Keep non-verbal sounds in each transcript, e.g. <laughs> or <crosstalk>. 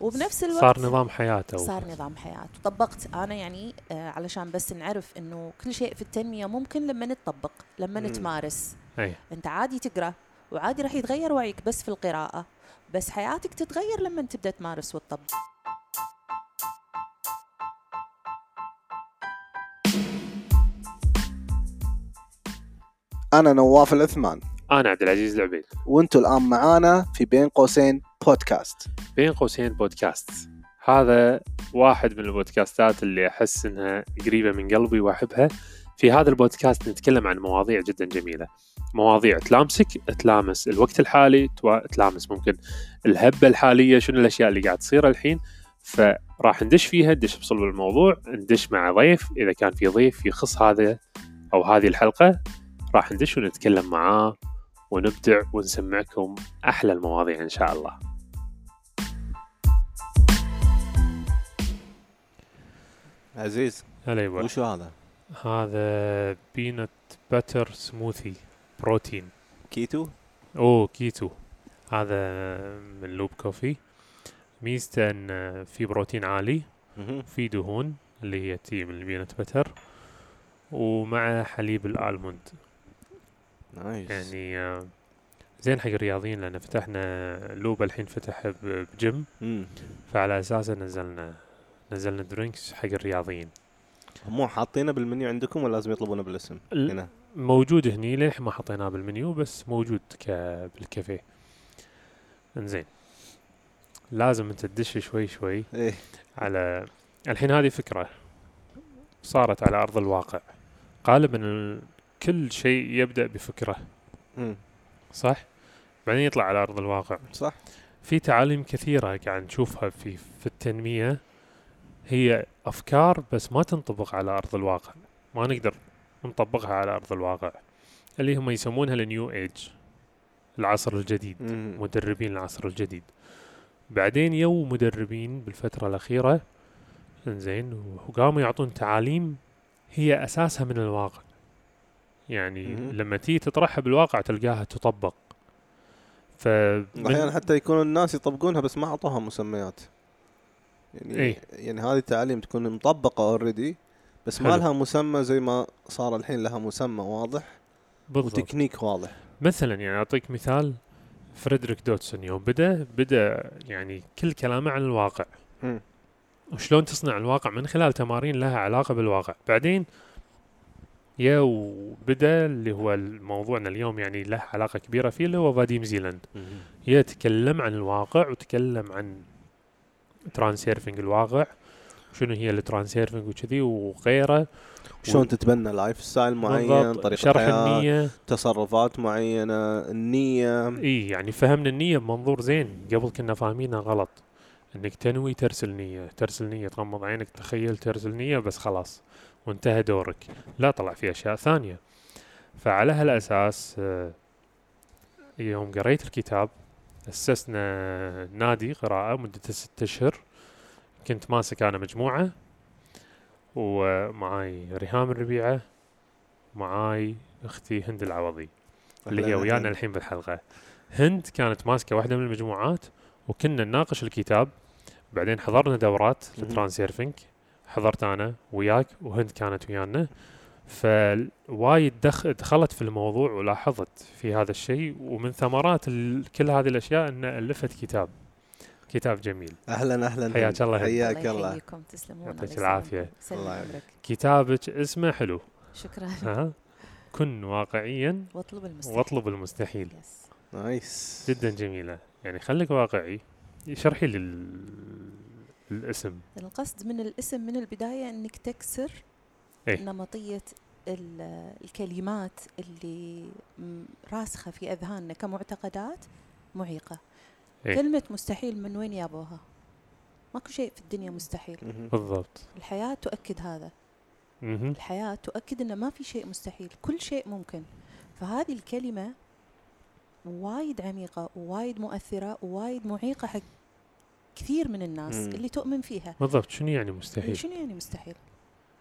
وبنفس الوقت صار نظام حياته صار نظام حياة طبقت أنا يعني آه علشان بس نعرف إنه كل شيء في التنمية ممكن لما نتطبق لما مم. نتمارس. أي. أنت عادي تقرأ وعادي راح يتغير وعيك بس في القراءة بس حياتك تتغير لما تبدأ تمارس وتطبق. أنا نواف العثمان أنا عبد العزيز العبيد. وأنتم الآن معانا في بين قوسين بودكاست. بين قوسين بودكاست. هذا واحد من البودكاستات اللي أحس إنها قريبة من قلبي وأحبها. في هذا البودكاست نتكلم عن مواضيع جدا جميلة. مواضيع تلامسك تلامس الوقت الحالي تلامس ممكن الهبة الحالية شنو الأشياء اللي قاعد تصير الحين. فراح ندش فيها ندش بصلب الموضوع ندش مع ضيف. إذا كان في ضيف يخص هذا أو هذه الحلقة راح ندش ونتكلم معاه ونبدع ونسمعكم أحلى المواضيع إن شاء الله. عزيز هلا يبا وشو هذا؟ هذا peanut butter smoothie protein keto؟ أوه كيتو. هذا من Loop Coffee. ميزته إن في بروتين عالي. في دهون اللي هي تي من ال peanut butter ومع حليب ال almond. Nice يعني آه، زين حق الرياضيين لأن فتحنا Loop الحين فتح بجيم. فعلى أساسه نزلنا نزلنا drinks حق الرياضيين. مو حاطينه بالمنيو عندكم ولا لازم يطلبونه بالاسم؟ ال- هنا. موجود هني للحين ما حطيناه بالمنيو بس موجود ك بالكافيه. انزين. لازم انت تدش شوي شوي إيه. على الحين هذه فكرة صارت على أرض الواقع. غالبا ال... كل شيء يبدأ بفكرة. مم. صح؟ بعدين يطلع على أرض الواقع. صح. في تعاليم كثيرة قاعد نشوفها في في التنمية. هي أفكار بس ما تنطبق على أرض الواقع. ما نقدر نطبقها على أرض الواقع. اللي هم يسمونها ال New Age العصر الجديد مم. مدربين العصر الجديد. بعدين يو مدربين بالفترة الأخيرة. إنزين وقاموا يعطون تعاليم هي أساسها من الواقع. يعني مهم. لما تيجي تطرحها بالواقع تلقاها تطبق ف أحيانا حتى يكون الناس يطبقونها بس ما أعطوها مسميات يعني إيه. يعني هذه التعاليم تكون مطبقة already بس ما حلو. لها مسمى زي ما صار الحين لها مسمى واضح بالضبط وتكنيك واضح مثلا يعني أعطيك مثال فريدريك دوتسون يوم بدأ بدأ يعني كل كلامه عن الواقع مم. وشلون تصنع الواقع من خلال تمارين لها علاقة بالواقع بعدين يا وبدأ اللي هو موضوعنا اليوم يعني له علاقة كبيرة فيه اللي هو فاديم زيلاند. يتكلم عن الواقع وتكلم عن Transurfing الواقع شنو هي ال Transurfing وكذي وغيره. شلون تتبنى lifestyle معين طريقة شرح حياة النية. تصرفات معينة النية. إي يعني فهمنا النية بمنظور زين. قبل كنا فاهمينها غلط. إنك تنوي ترسل نية. ترسل نية تغمض عينك تخيل ترسل نية بس خلاص. وانتهى دورك. لا طلع في أشياء ثانية. فعلى هالأساس آه، يوم قريت الكتاب أسسنا نادي قراءة مدة ست أشهر. كنت ماسك أنا مجموعة ومعاي ريهام الربيعة معاي أختي هند العوضي اللي هي ويانا. الحين بالحلقة. هند كانت ماسكة واحدة من المجموعات وكنا نناقش الكتاب. بعدين حضرنا دورات. للترانسيرفنج حضرت أنا وياك وهند كانت ويانا فوايد دخ دخلت في الموضوع ولاحظت في هذا الشيء ومن ثمرات ال- كل هذه الأشياء أن ألفت كتاب كتاب جميل. أهلا أهلا حياك الله. حياك الله يحييكم. تسلمون يعطيك الله يسلمكم. العافية. سلم الله عمرك. كتابك اسمه حلو. شكرا. <laughs> ها كن واقعيا واطلب المستحيل. واطلب المستحيل. yes. nice. جدا جميلة. يعني خليك واقعي. شرحي لي ال- الاسم القصد من الاسم من البداية إنك تكسر إيه. نمطية ال- الكلمات اللي راسخة في أذهاننا كمعتقدات معيقة إيه. كلمة مستحيل من وين يابوها؟ ماكو شيء في الدنيا مستحيل. بالضبط الحياة تؤكد هذا مهم. الحياة تؤكد أن ما في شيء مستحيل كل شيء ممكن فهذه الكلمة وايد عميقة ووايد مؤثرة ووايد معيقة حق كثير من الناس مم. اللي تؤمن فيها بالضبط شنو يعني مستحيل شنو يعني مستحيل؟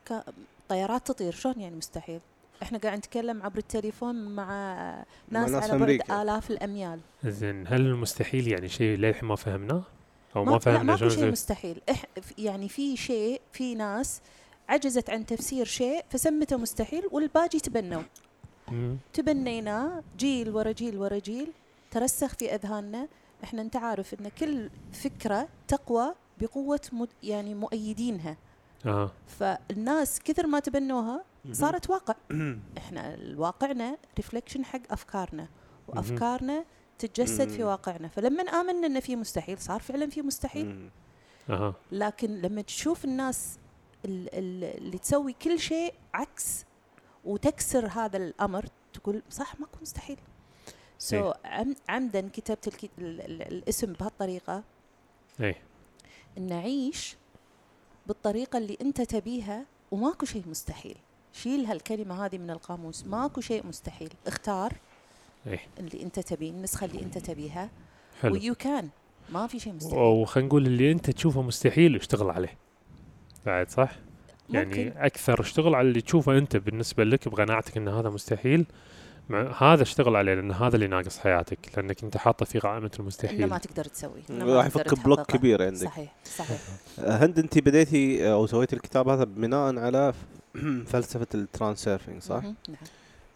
ك- طيارات تطير شلون يعني مستحيل؟ إحنا قاعد نتكلم عبر التليفون مع ناس ناس على بعد. آلاف الأميال زين هل المستحيل يعني شيء للحين ما فهمناه أو ما ما لا فهمنا ماكو شنو شيء مستحيل إح يعني في شيء في ناس عجزت عن تفسير شيء فسمته مستحيل والباقي تبنوا. تبنيناه جيل ورا جيل ورا جيل ترسخ في أذهاننا إحنا أنت عارف إن كل فكرة تقوى بقوة مد يعني مؤيدينها. آه فالناس كثر ما تبنوها صارت واقع. <clears throat> إحنا واقعنا ريفلكشن حق أفكارنا وأفكارنا تتجسد في. واقعنا. فلما آمنا ان في مستحيل صار فعلا في مستحيل. أها. لكن لما تشوف الناس ال- ال- اللي تسوي كل شيء عكس وتكسر هذا الأمر تقول صح ماكو مستحيل. so إيه. so عم عمدا كتبت الكي ال ال الاسم بهالطريقة. اي نعيش بالطريقة اللي أنت تبيها وماكو شيء مستحيل. شيل هالكلمة هذه من القاموس ماكو شيء مستحيل. اختار اي اللي أنت تبيه النسخة اللي أنت تبيها. حلو. و you can ما في شيء مستحيل. وخلينا نقول اللي أنت تشوفه مستحيل اشتغل عليه. بعد صح؟ يعني ممكن. أكثر اشتغل على اللي تشوفه أنت. بالنسبة لك بقناعتك إن هذا مستحيل هذا اشتغل عليه لأن هذا اللي ناقص حياتك لأنك أنت حاطه في قائمه إنه المستحيل ما تقدر تسوي راح يفك block. كبير عندك صحيح صحيح <laughs> هند أنت بديتي أو سويتي الكتاب هذا بناء على <clears throat> فلسفة ال Transurfing صح؟ نعم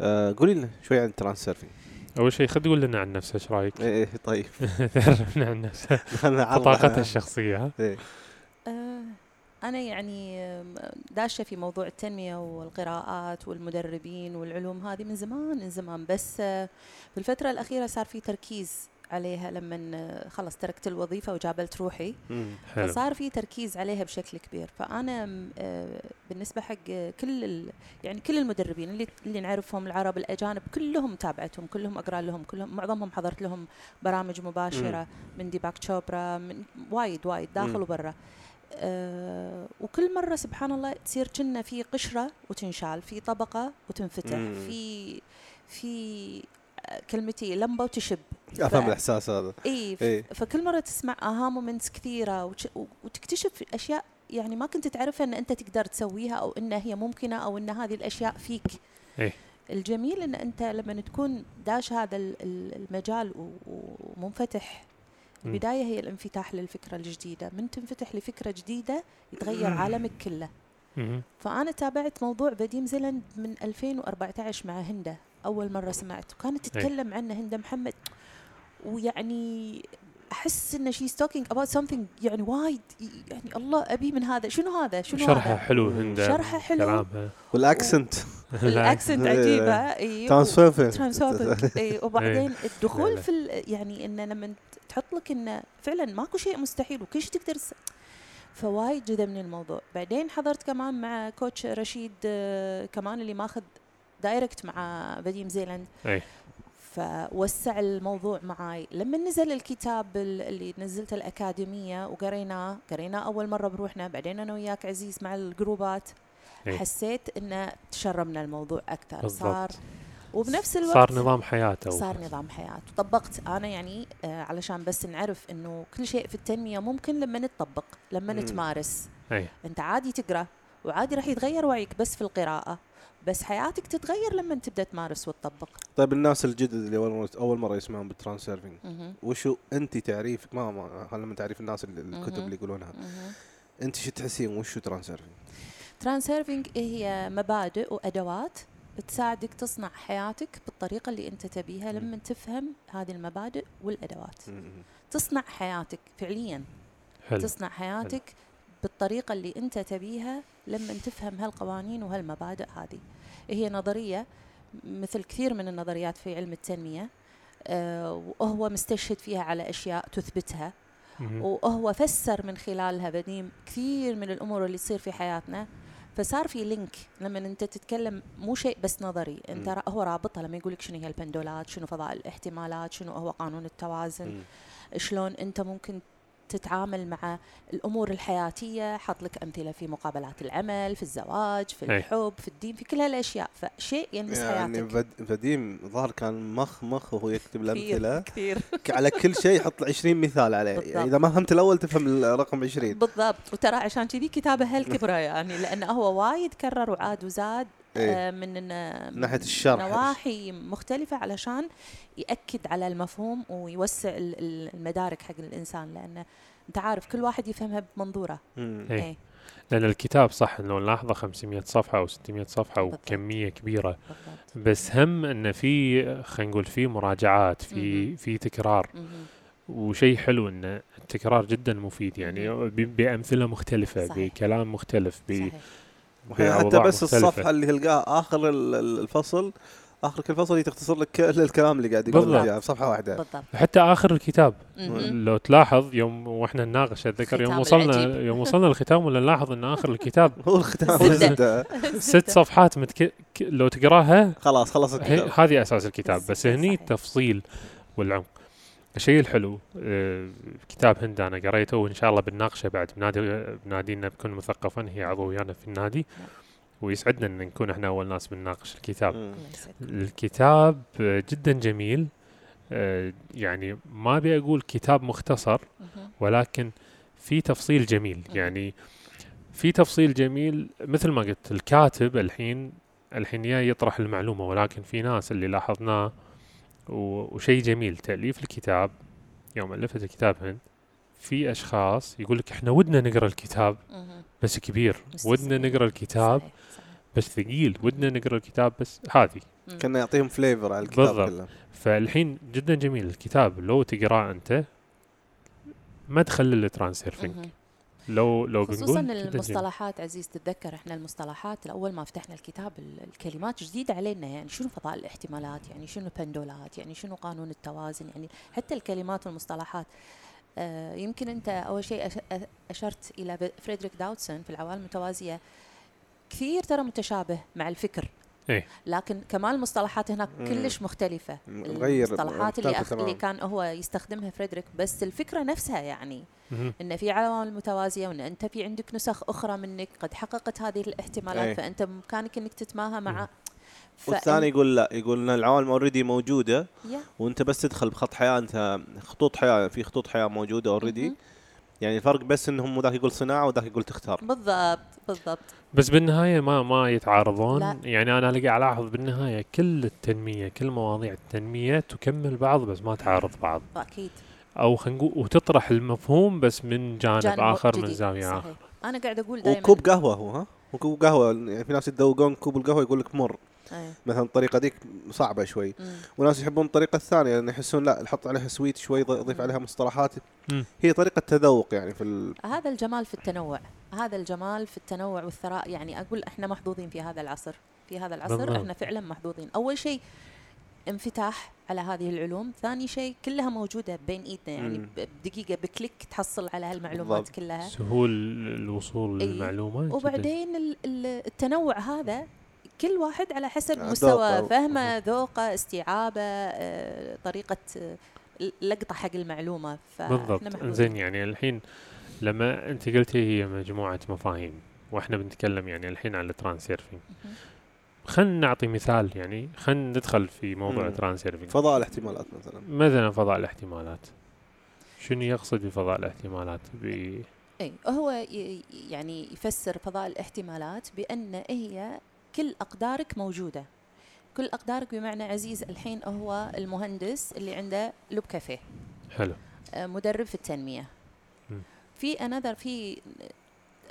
آه قولي لنا شوي عن ال Transurfing أول شيء خل تقول لنا عن نفسك إيش رأيك؟ إيه إيه، طيب <laughs> تعرفنا عن بطاقتها <laughs> عنها. الشخصية ها؟ إيه. أنا يعني داشة في موضوع التنمية والقراءات والمدربين والعلوم هذه من زمان من زمان. بس آه، في الفترة الأخيرة صار في تركيز عليها لما آه، خلص تركت الوظيفة وجابلت روحي. حلو. فصار في تركيز عليها بشكل كبير. فأنا آه، بالنسبة حق كل يعني كل المدربين اللي اللي نعرفهم العرب الأجانب كلهم تابعتهم كلهم أقرأ لهم كلهم معظمهم حضرت لهم برامج مباشرة من ديباك تشوبرا من وايد وايد داخل. وبرا. أه وكل مرة سبحان الله تصير كنا في قشرة وتنشال في طبقة وتنفتح مم. في في آه، كلمتي لمبة وتشب أفهم ف- الإحساس هذا إي ف- إيه. فكل مرة تسمع aha moments كثيرة وتش- وتكتشف أشياء يعني ما كنت تعرفها إن أنت تقدر تسويها أو ان هي ممكنة أو إن هذه الأشياء فيك إيه. الجميل إن أنت لما تكون داش هذا ال- ال- المجال و- ومنفتح. البداية هي الانفتاح للفكرة الجديدة. من تنفتح لفكرة جديدة يتغير عالمك كله. فأنا تابعت موضوع فاديم زيلاند من 2014 مع هندة أول مرة سمعت وكانت تتكلم عنه هندة محمد. ويعني أحس إن شي talking about something يعني وايد يعني الله أبي من هذا. شنو هذا؟ شنو شرحها هذا حلو هند شرحها حلو. كلامها وال accent. <laughs> ال accent عجيبة <laughs> إي transfer transforming اي <laughs> وبعدين لا، الدخول. في ال- يعني انه لما تحط لك انه فعلا ماكو شيء مستحيل وكل شيء تقدر. فوايد جذبني الموضوع. بعدين حضرت كمان مع coach رشيد آه، كمان اللي ماخذ direct مع فاديم زيلاند اي فوسع الموضوع معاي. لما نزل الكتاب ال- اللي نزلته الأكاديمية وقريناه قريناه أول مرة بروحنا بعدين أنا وياك عزيز مع الجروبات إي. حسيت إنه تشربنا الموضوع أكثر. بالضبط. صار وبنفس الوقت صار نظام حياته. صار نظام حياة وطبقت أنا يعني آه علشان بس نعرف إنه كل شيء في التنمية ممكن لما نتطبق لما مم. نتمارس. اي أنت عادي تقرأ وعادي راح يتغير وعيك بس في القراءة. بس حياتك تتغير لما تبدأ تمارس وتطبق. طيب الناس الجدد اللي أول مرة أول مرة يسمعون بال Transurfing مهم. وشو انت تعريفك؟ ما ما خلينا من تعريف الناس الكتب. اللي يقولونها. انت شو تحسين؟ وشو Transurfing؟ Transurfing هي مبادئ وأدوات تساعدك تصنع حياتك بالطريقة اللي أنت تبيها لما تفهم هذه المبادئ والأدوات. تصنع حياتك فعليا. حلو. تصنع حياتك بالطريقة اللي أنت تبيها لما تفهم هالقوانين وهالمبادئ هذه. هي نظرية مثل كثير من النظريات في علم التنمية آه، وهو مستشهد فيها على أشياء تثبتها. وهو فسر من خلالها بديم كثير من الأمور اللي تصير في حياتنا. فصار في لينك لما أنت تتكلم مو شيء بس نظري أنت هو رابطها لما يقول لك شنو هي البندولات شنو فضاء الاحتمالات شنو هو قانون التوازن شلون أنت ممكن تتعامل مع الأمور الحياتية حط لك أمثلة في مقابلات العمل في الزواج في أي. الحب في الدين في كل هالأشياء. فشيء يلمس يعني حياتك. فد- فديم ظهر كان مخ مخ وهو يكتب الأمثلة. كثير. <laughs> على كل شيء يحط 20 مثال عليه. بالضبط. يعني إذا ما فهمت الأول تفهم الرقم 20 بالضبط. وترى عشان كذي كتابه هالكبرة يعني لأنه هو وايد كرر وعاد وزاد. إيه. آه، من إن- ناحية الشرح. نواحي مختلفة علشان يأكد على المفهوم ويوسع ال- ال- المدارك حق الإنسان لأن أنت عارف كل واحد يفهمها بمنظوره. إيه. إيه لأن الكتاب صح لو نلاحظه 500 صفحة أو 600 صفحة بالضبط. وكمية كبيرة بالضبط بس هم انه في خلينا نقول في مراجعات في. في تكرار. وشيء حلو إن التكرار جدا مفيد يعني بأمثلة مختلفة صحيح. بكلام مختلف ب- صحيح حتى بس مختلفة. الصفحه اللي تلقاها آخر ال- ال- الفصل آخر كل فصل هي تختصر لك كل الكلام اللي قاعد يقوله بالضبط. فيها بصفحه واحدة بالضبط حتى آخر الكتاب. لو تلاحظ يوم وإحنا نناقش أتذكر يوم وصلنا العجيب. يوم وصلنا الختام ولا نلاحظ إن آخر الكتاب <laughs> هو الختام. <laughs> ست صفحات متك... ك- لو تقراها خلاص خلص الكتاب هذه أساس الكتاب بس. هني التفصيل والعمق الشيء الحلو آه، كتاب هند أنا قريته وإن شاء الله بنناقشه بعد بنادي بنادينا بكون مثقفا هي عضو ويانا في النادي. ويسعدنا إن نكون إحنا أول ناس بنناقش الكتاب. الكتاب آه، جدا جميل آه، يعني ما أبي أقول كتاب مختصر. ولكن في تفصيل جميل. يعني في تفصيل جميل مثل ما قلت الكاتب الحين الحين يا يطرح المعلومة ولكن في ناس اللي لاحظناه وشيء جميل تأليف الكتاب يوم ألفت الكتاب هند في أشخاص يقول لك إحنا ودنا نقرأ الكتاب. بس كبير. ودنا نقرأ الكتاب. بس ثقيل ودنا نقرأ الكتاب بس هذه. كنا يعطيهم فليفر على الكتاب بالضبط. كله فالحين جدا جميل الكتاب لو تقرأه أنت ما تخلي. لو لو خصوصا. المصطلحات عزيز تتذكر إحنا المصطلحات اول ما فتحنا الكتاب ال- الكلمات جديده علينا يعني شنو فضاء الاحتمالات يعني شنو بندولات يعني شنو قانون التوازن يعني حتى الكلمات والمصطلحات آه يمكن أنت أول شيء أشرت إلى فريدريك داودسون في العوالم المتوازية كثير ترى متشابه مع الفكر إيه. لكن كمان المصطلحات هناك. كلش مختلفة مغير المصطلحات اللي, أخ... اللي. كان هو يستخدمها فريدريك بس الفكرة نفسها يعني. إن في عوالم متوازية وإن أنت في عندك نسخ أخرى منك قد حققت هذه الاحتمالات أي. فأنت بإمكانك إنك تتماهى مع والثاني يقول لا يقول إن العوالم already موجودة yeah. وأنت بس تدخل بخط حياة أنت خطوط حياة في خطوط حياة موجودة already. يعني الفرق بس إنهم ذاك يقول صناعة وذاك يقول تختار بالضبط بالضبط. بس بالنهاية ما ما يتعارضون. لا. يعني أنا اللي قاعد ألاحظ بالنهاية كل التنمية كل مواضيع التنمية تكمل بعض بس ما تعارض بعض. أكيد. أو خلينا نقول وتطرح المفهوم بس من جانب, جانب آخر من جديد. زاوية صحيح. آخر. أنا قاعد أقول دائما وكوب قهوة هو ها؟ وكوب قهوة يعني في ناس يتذوقون كوب القهوة يقول لك مر. أي. مثلا الطريقة ديك صعبة شوي. مم. وناس يحبون الطريقة الثانية لأن يحسون لا نحط عليها سويت شوي ض- نضيف عليها مصطلحات. مم. هي طريقة تذوق يعني في ال... هذا الجمال في التنوع. هذا الجمال في التنوع والثراء. يعني أقول إحنا محظوظين في هذا العصر. في هذا العصر بالضبط. إحنا فعلا محظوظين. أول شيء انفتاح على هذه العلوم. ثاني شيء كلها موجودة بين إيدنا. يعني بدقيقة بكليك تحصل على هالمعلومات بالضبط. كلها. سهول الوصول جداً. وبعدين ال- ال- التنوع هذا كل واحد على حسب ذوقه. مستوى فهمه ذوقه استيعابه آه، طريقة آه، لقطة حق المعلومة فإحنا بالضبط. زين يعني الحين لما أنت قلتي هي مجموعة مفاهيم وإحنا بنتكلم يعني الحين على الترانسيرفينج. خلينا نعطي مثال يعني خلينا ندخل في موضوع. ال Transurfing فضاء الاحتمالات مثلا مثلا فضاء الاحتمالات شنو يقصد بفضاء الاحتمالات ب... اي هو يعني يفسر فضاء الاحتمالات بأن هي كل أقدارك موجودة. كل أقدارك بمعنى عزيز الحين هو المهندس اللي عنده لوب كافيه. حلو. آه، مدرب في التنمية. مم. في another في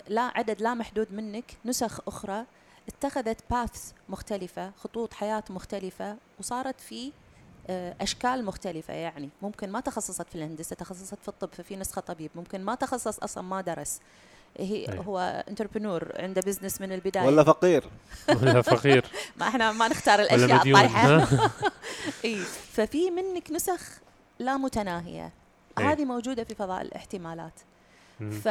لا عدد لا محدود منك نسخ أخرى اتخذت paths مختلفة خطوط حياة مختلفة وصارت في آه، أشكال مختلفة يعني. ممكن ما تخصصت في الهندسة تخصصت في الطب ففي نسخة طبيب. ممكن ما تخصص أصلا ما درس. هي أي. هو entrepreneur عنده business من البداية ولا فقير <laughs> ولا فقير <laughs> ما إحنا ما نختار الأشياء الطايحة؟ <laughs> اي ففي منك نسخ لا متناهية أي. هذه موجودة في فضاء الاحتمالات. ف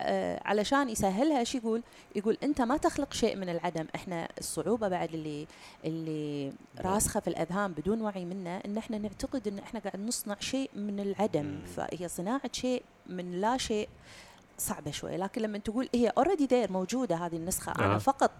آه، علشان يسهلها إيش يقول؟ يقول أنت ما تخلق شيء من العدم، إحنا الصعوبة بعد اللي اللي راسخة في الأذهان بدون وعي منا إن إحنا نعتقد إن إحنا قاعد نصنع شيء من العدم،. فهي صناعة شيء من لا شيء صعبة شوي، لكن لما تقول هي already there موجودة هذه النسخة، أنا آه. فقط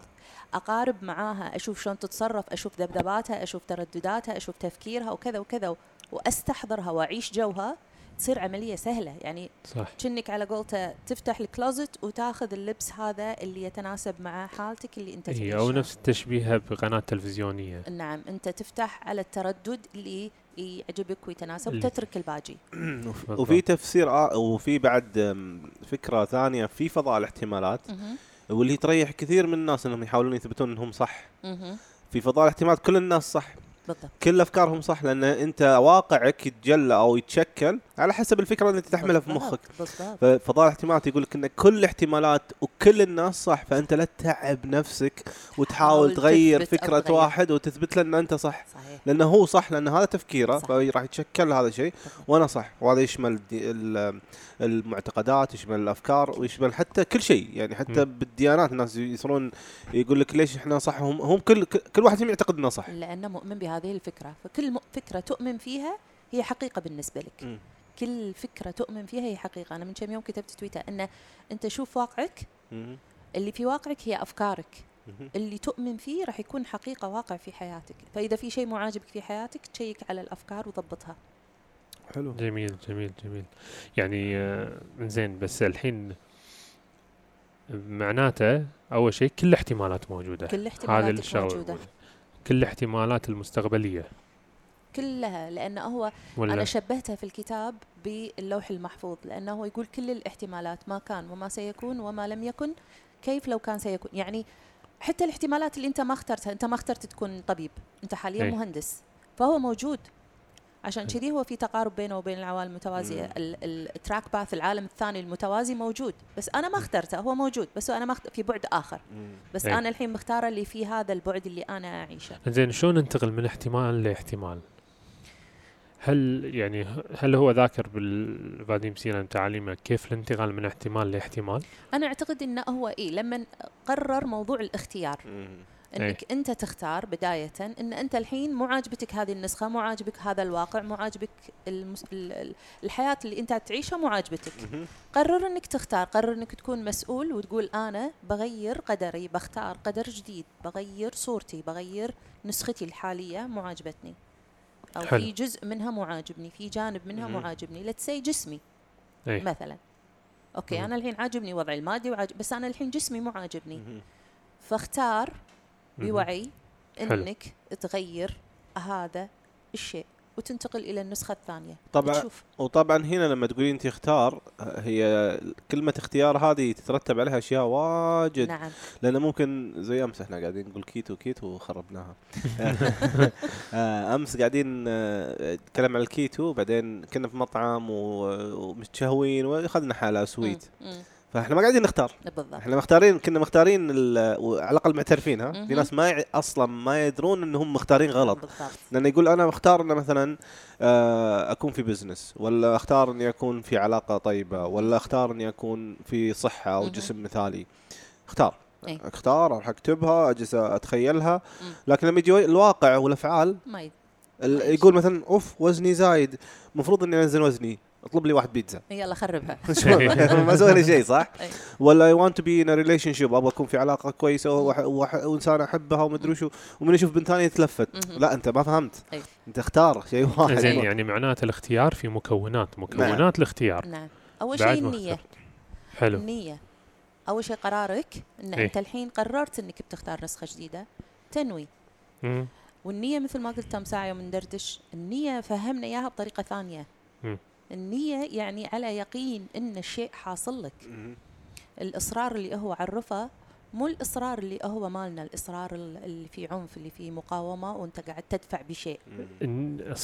أقارب معاها أشوف شلون تتصرف، أشوف ذبذباتها، أشوف تردداتها، أشوف تفكيرها وكذا وكذا وأستحضرها وأعيش جوها تصير عملية سهلة يعني صح كأنك على قولته تفتح الكلوزت وتاخذ اللبس هذا اللي يتناسب مع حالتك اللي أنت أو تعيشها. نفس التشبيه بقناة تلفزيونية نعم أنت تفتح على التردد اللي يعجبك ويتناسب وتترك الباقي <clears throat> بالضبط. وفي تفسير آه وفي بعد فكرة ثانية في فضاء الاحتمالات. واللي تريح كثير من الناس إنهم يحاولون يثبتون إنهم صح. في فضاء الاحتمالات كل الناس صح بالضبط كل أفكارهم صح لأن أنت واقعك يتجلى أو يتشكل على حسب الفكرة اللي انت تحملها في. مخك بالضبط ففضاء الاحتمالات يقول لك إن كل الاحتمالات وكل الناس صح فأنت لا تتعب نفسك وتحاول حاول تغير فكرة تغير. واحد وتثبت له إن أنت صح صحيح لأنه هو صح لأن هذا تفكيره. فراح يتشكل هذا الشيء. وأنا صح وهذا يشمل المعتقدات يشمل الأفكار ويشمل حتى كل شيء يعني حتى مم. بالديانات الناس يصيرون يقول لك ليش إحنا صح هم هم كل كل واحد فيهم يعتقد إنه صح لأنه مؤمن بهذه الفكرة. فكل م- فكرة تؤمن فيها هي حقيقة بالنسبة لك. مم. كل فكرة تؤمن فيها هي حقيقة. أنا من كم يوم كتبت تويتر أن أنت شوف واقعك. مم. اللي في واقعك هي أفكارك. مم. اللي تؤمن فيه راح يكون حقيقة واقع في حياتك. فإذا في شيء مو عاجبك في حياتك تشيك على الأفكار وضبطها. حلو. جميل جميل جميل. يعني آه، زين بس الحين معناته أول شيء كل الاحتمالات موجودة. كل هذه الشغله موجودة. كل الاحتمالات المستقبلية. كلها لأنه هو ولا؟ أنا شبهتها في الكتاب باللوح المحفوظ لأنه هو يقول كل الاحتمالات ما كان وما سيكون وما لم يكن كيف لو كان سيكون؟ يعني حتى الاحتمالات اللي أنت ما اخترتها أنت ما اخترت تكون طبيب أنت حاليا أي. مهندس فهو موجود. عشان. كذي هو في تقارب بينه وبين العوالم المتوازية مم. ال- ال track path العالم الثاني المتوازي موجود بس أنا ما اخترته هو موجود بس أنا ما. في بعد مم. بس أي. أنا الحين مختارة اللي في هذا البعد اللي أنا أعيشه زين شلون ننتقل من احتمال لاحتمال؟ هل يعني هل هو ذاكر فاديم زيلاند تعاليمه كيف الانتقال من احتمال لاحتمال؟ أنا أعتقد إنه هو إيه لما قرر موضوع الاختيار مم. إنك أنت تختار بداية إن أنت الحين مو عاجبتك هذه النسخة مو عاجبك هذا الواقع مو عاجبك المس... ال- ال- الحياة اللي أنت تعيشها مو عاجبتك مم. قرر إنك تختار قرر إنك تكون مسؤول وتقول أنا بغير قدري بختار قدر جديد بغير صورتي بغير نسختي الحالية مو عاجبتني أو حلو. في جزء منها مو عاجبني في جانب منها مو. عاجبني لتسي جسمي اي مثلا أوكي مهم. أنا الحين عاجبني وضعي المادي وعاجب بس أنا الحين جسمي مو عاجبني مم. فاختار بوعي حلو. إنك تغير هذا الشيء وتنتقل إلى النسخة الثانية. طبعا تشوف وطبعا هنا لما تقولين أنت اختار هي كلمة اختيار هذه تترتب عليها أشياء واجد. نعم. لأنه ممكن زي أمس إحنا قاعدين نقول كيتو كيتو وخربناها. <laughs> آه، أمس قاعدين آه، نتكلم عن الكيتو بعدين كنا في مطعم ومتشهوين واخذنا حلا sweet. فاحنا ما قاعدين نختار بالضبط إحنا مختارين كنا مختارين وعلى الأقل معترفين ها في. ناس ما يع- أصلا ما يدرون انهم مختارين غلط بالضبط لأنه يقول أنا مختار انه مثلا آه، أكون في business ولا أختار إني أكون في علاقة طيبة ولا أختار إني أكون في صحة أو. جسم مثالي اختار أي. أختار راح أكتبها أجلس أتخيلها. لكن لما يجي الواقع والأفعال ما. يقول مثلا أوف وزني زايد المفروض إني أنزل وزني اطلب لي واحد بيتزا. يلا خربها. <laughs> <laughs> ما لي شيء صح؟ ولا I want to be in relationship أبغى أكون في علاقة كويسة وح- وح- وإنسان أحبها ومدري شو. ومن يشوف بنت ثانية يتلفت. لا أنت ما فهمت. أنت اختار شيء واحد. زين يعني معناته الاختيار في مكونات. مكونات الاختيار. نعم. أول شيء النية. حلو. النية. أول شيء قرارك ان إيه. أنت الحين قررت إنك بتختار نسخة جديدة. تنوي. مم. والنية مثل ما قلت كم ساعة يوم ندردش النية فهمنا إياها بطريقة ثانية. مم. النية يعني على يقين إن الشيء حاصل لك. الإصرار اللي هو عرفه مو الإصرار اللي هو مالنا الإصرار ال- اللي فيه عنف اللي فيه مقاومة وأنت قاعد تدفع بشيء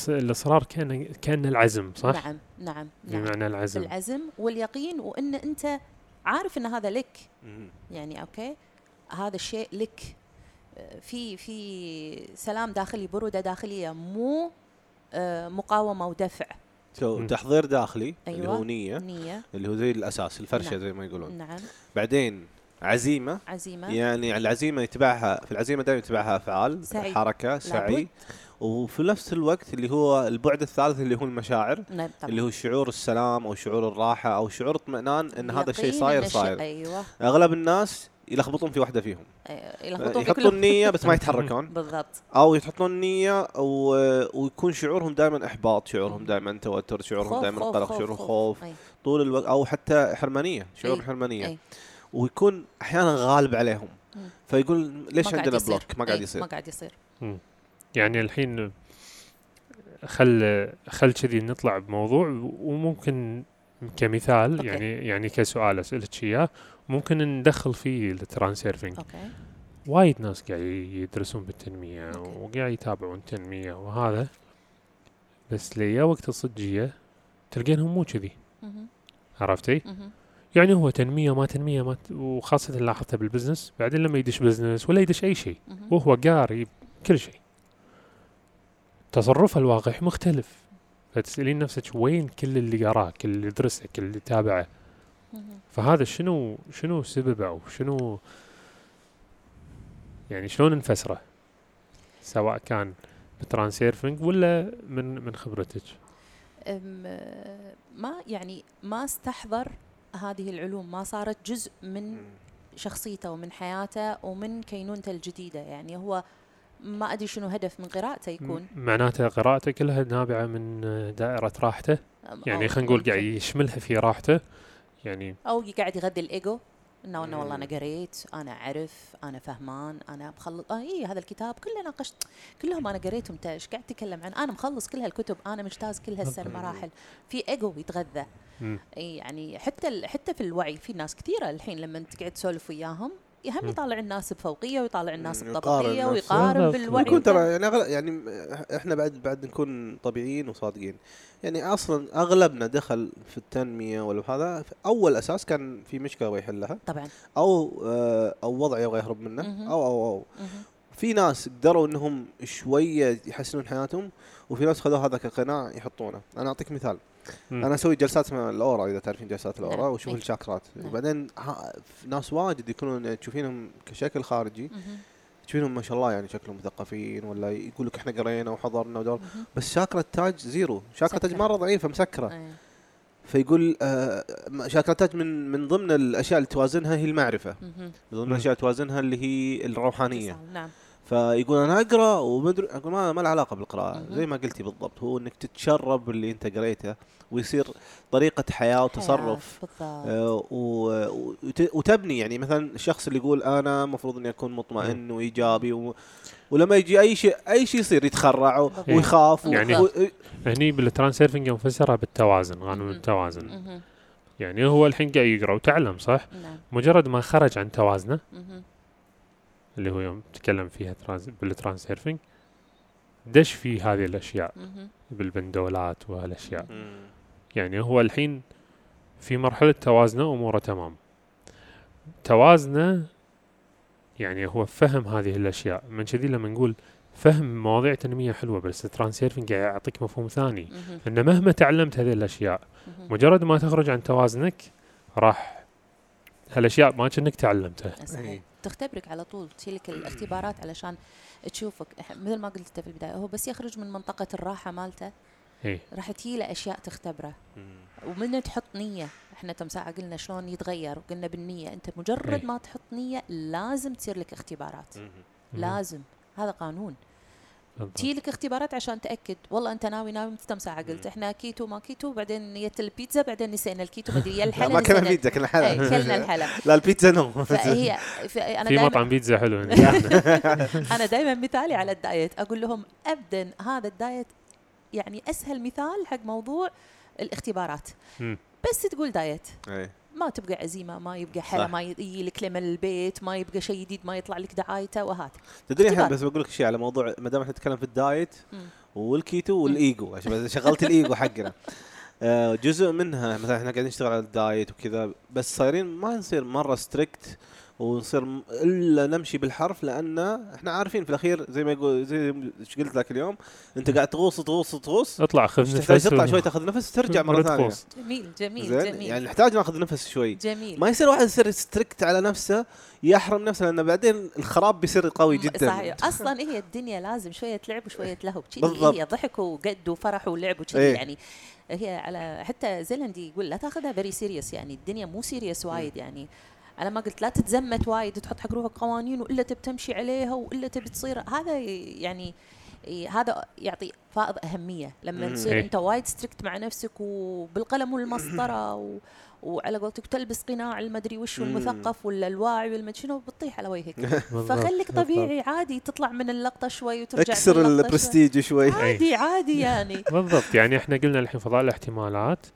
الإصرار كان كان العزم صح؟ نعم نعم نعم بمعنى العزم العزم واليقين وإن أنت عارف إن هذا لك. يعني أوكي هذا الشيء لك في في سلام داخلي برودة داخلية مو آه، مقاومة ودفع. تحضير داخلي اللي أيوة. هو نية نية. اللي هو زي الأساس الفرشة نعم. زي ما يقولون. نعم. بعدين عزيمة. عزيمة. يعني العزيمة يتبعها في العزيمة دائما يتبعها أفعال سعي. حركة سعي. لابد. وفي نفس الوقت اللي هو البعد الثالث اللي هو المشاعر نعم طبعا. اللي هو شعور السلام أو شعور الراحة أو شعور اطمئنان إن هذا الشيء صاير صاير. أيوه. أغلب الناس يلخبطون في واحدة فيهم. أيوة، يلخبطون في يحطون نية بس ما يتحركون. <laughs> بالضبط. أو يحطون نية و... ويكون شعورهم دائما إحباط شعورهم دائما توتر شعورهم دائما قلق خوف، شعورهم خوف. طول الوقت أو حتى حرمانية شعور أي. ويكون أحيانا غالب عليهم. فيقول ليش عندنا. block؟ ما قاعد يصير. ما قاعد يصير. يعني الحين خل خل كذي نطلع بموضوع وممكن كمثال okay. يعني يعني كسؤال اسالك إياه. ممكن ندخل فيه ال transurfing okay وايد ناس قاعد يدرسون بالتنمية okay. وقاعد يتابعون التنمية وهذا بس ليا وقت الصجية تلقينهم مو كذي. عرفتي؟ يعني هو تنمية ما تنمية ما ت... وخاصة لاحظتها بال business بعدين لما يدش business ولا يدش أي شيء. وهو قاري كل شيء تصرفه الواقعي مختلف فتسألين نفسك وين كل اللي قراه كل اللي درسه كل اللي تابعه. فهذا شنو شنو سببه أو شنو يعني شلون نفسره سواء كان بترانسيرفنج ولا من من خبرتك؟ ما يعني ما استحضر هذه العلوم ما صارت جزء من شخصيته ومن حياته ومن كينونته الجديدة. يعني هو ما أدري شنو هدف من قراءته يكون. معناته قراءته كلها نابعة من دائرة راحته. يعني خلينا نقول. قاعد يشملها في راحته. يعني أو قاعد يغذي الإيجو انه انه والله. أنا قريت أنا أعرف أنا فهمان أنا مخلص آه اي هذا الكتاب كله ناقشت كلهم أنا قريتهم انت إيش قاعد تتكلم عن أنا مخلص كل هالكتب أنا مجتاز كل هالسنه مم. مراحل في إيجو يتغذى. اي يعني حتى حتى في الوعي في ناس كثيرة الحين لما تقعد تسولف وياهم هم مم. يطالع الناس بفوقية ويطالع الناس بطبقيه. ويقارن. بالوعي يكون. ترى يعني أغل... يعني إحنا بعد بعد نكون طبيعيين وصادقين يعني أصلا أغلبنا دخل في التنمية ولا هذا أول أساس كان في مشكلة يبغى يحلها طبعا أو آه، أو وضع يبغى يهرب منه. أو أو أو. في ناس قدروا إنهم شوية يحسنون حياتهم وفي ناس خذوا هذا كقناع يحطونه أنا أعطيك مثال مم. أنا أسوي جلسات مع الأورا إذا تعرفين جلسات الأورا نعم. واشوف. الشاكرات نعم. وبعدين ناس واجد يكونون تشوفينهم كشكل خارجي مهم. تشوفينهم ما شاء الله يعني شكلهم مثقفين ولا يقول لك إحنا قرينا وحضرنا ودورات. بس شاكرة تاج zero شاكرة تاج. مرة ضعيفة مسكرة. فيقول آه شاكرة تاج من من ضمن الأشياء اللي توازنها هي المعرفة. من ضمن مم. الأشياء اللي توازنها اللي هي الروحانية نعم فيقول أنا أقرأ ومدري أقول ما, ما له علاقة بالقراءة. زي ما قلتي بالضبط هو إنك تتشرب اللي أنت قريته ويصير طريقة حياة وتصرف آه، و- وت- وتبني يعني مثلا الشخص اللي يقول أنا المفروض إني أكون مطمئن وإيجابي و... ولما يجي أي شيء أي شيء يصير يتخرع. ويخاف و- يعني- و... هني بال transurfing مفسرها بالتوازن قانون. التوازن. يعني هو الحين قاعد يقرأ وتعلم صح نعم مجرد ما خرج عن توازنه. اللي هو يوم تكلم فيها trans بال transurfing دش في هذه الأشياء. بالبندولات وهالأشياء. يعني هو الحين في مرحلة توازنه أموره تمام توازنه يعني هو فهم هذه الأشياء من كذي لما نقول فهم مواضيع تنمية حلوة بس الترانسيرفنج يعطيك مفهوم ثاني. أن مهما تعلمت هذه الأشياء مهم. مجرد ما تخرج عن توازنك راح هالأشياء ما كأنك تعلمتها صحيح. تختبرك على طول تشيلك الاختبارات علشان تشوفك مثل ما قلت في البداية هو بس يخرج من منطقة الراحة مالته إيه راح تجي له أشياء تختبره. ومن تحط نية إحنا تم ساعة قلنا شلون يتغير وقلنا بالنية أنت مجرد إيه. ما تحط نية لازم تصير لك اختبارات. لازم هذا قانون. تجي لك اختبارات عشان تأكد. والله أنت ناوي ناوي تم ساعة قلت. إحنا كيتو ما كيتو بعدين نيت البيتزا بعدين نسينا الكيتو ما أدري. يا <laughs> لا الحلا ما كنا بيتزا كنا إيه، حلا كلنا الحلا <laughs> لا البيتزا نو <laughs> فهي أنا في مطعم بيتزا حلو. أنا دائما مثالي على ال diet. أقول لهم ابدا هذا ال diet يعني أسهل مثال حق موضوع الاختبارات. بس تقول diet. إيه. ما تبقى عزيمة ما يبقى حلا. ما يجي لك لمن البيت ما يبقى شيء جديد ما يطلع لك دعايته وهات تدري الحين. بس بقول لك شيء على موضوع ما دام إحنا نتكلم في ال diet. وال keto وال ego عشان بس شغلت الإيجو حقنا <laughs> آه، جزء منها مثلا إحنا قاعدين نشتغل على ال diet وكذا بس صايرين ما نصير مرة strict ونصير إلا نمشي بالحرف لأن إحنا عارفين في الأخير زي ما يقول زي ما قلت ذاك اليوم أنت قاعد تغوص تغوص تغوص اطلع خذ نفس تحتاج تطلع شوي تاخذ نفس ترجع مرة مرة ثانية. تغوص. جميل جميل زين جميل. يعني نحتاج ناخذ نفس شوي. جميل. ما يصير واحد يصير strict على نفسه يحرم نفسه لأنه بعدين الخراب بيصير قوي جدا. صحيح أصلا هي الدنيا لازم شوية لعب وشوية لهو. <laughs> كذي بالضبط. هي ضحك وجد وفرح ولعب وكذي إيه. يعني هي على حتى زيلاند يقول لا تاخذها very serious يعني الدنيا مو serious وايد يعني أنا ما قلت لا تتزمت وايد تحط حق روحك قوانين وإلا تبي تمشي عليها وإلا تبي تصير هذا يعني هذا يعطي فائض أهمية لما. تصير إيه. أنت وايد strict مع نفسك وبالقلم والمسطرة و وعلى قولتك تلبس قناع المدري وش. والمثقف ولا الواعي والمدري شنو بتطيح على وجهك <laughs> فخليك. طبيعي عادي تطلع من اللقطة شوي وترجع اكسر البرستيج شوي شوي. عادي عادي يعني <laughs> بالضبط يعني إحنا قلنا الحين فضاء الاحتمالات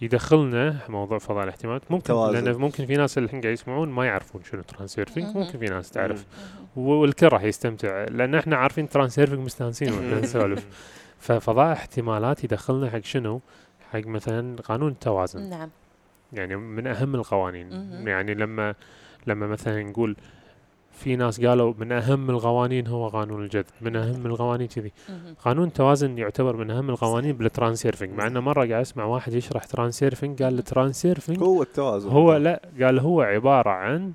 يدخلنا موضوع فضاء الاحتمالات ممكن توازن. لأن ممكن في ناس اللي الحين قاعد يسمعون ما يعرفون شنو ترانسيرفينج مهم. ممكن في ناس تعرف. والكل راح يستمتع لأن إحنا عارفين ترانسيرفينج مستانسين وإحنا نسولف ففضاء احتمالات يدخلنا حق شنو؟ حق مثلا قانون التوازن نعم يعني من أهم القوانين. يعني لما لما مثلا نقول في ناس قالوا من أهم القوانين هو قانون الجذب من أهم القوانين كذي. قانون التوازن يعتبر من أهم القوانين صحيح. بالترانسيرفينج مع إنه مرة قاعد أسمع واحد يشرح ترانسيرفينج قال الترانسيرفينج هو التوازن هو لا قال هو عبارة عن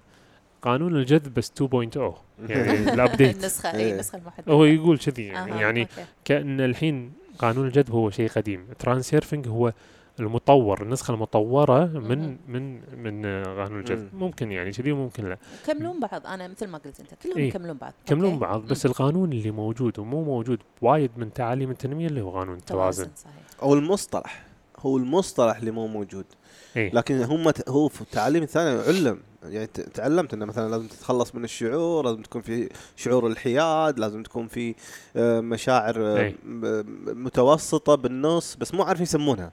قانون الجذب بس 2.0 <laughs> يعني ال update <laughs> النسخة إيه. اي النسخه المحدثة هو يقول كذي يعني, يعني. كأن الحين قانون الجذب هو شيء قديم ترانسيرفينج هو المطور النسخة المطورة من. من من قانون الجذب مم. ممكن يعني كذي وممكن لا يكملون بعض أنا مثل ما قلت أنت كلهم إيه. يكملون بعض يكملون. بعض بس مم. القانون اللي موجود ومو موجود وايد من تعاليم التنمية اللي هو قانون التوازن صحيح أو المصطلح هو المصطلح اللي مو موجود إيه. لكن هم هو في التعليم الثاني علم يعني تعلمت إنه مثلا لازم تتخلص من الشعور لازم تكون في شعور الحياد لازم تكون في آه، مشاعر آه، إيه. متوسطة بالنص بس مو عارف يسمونها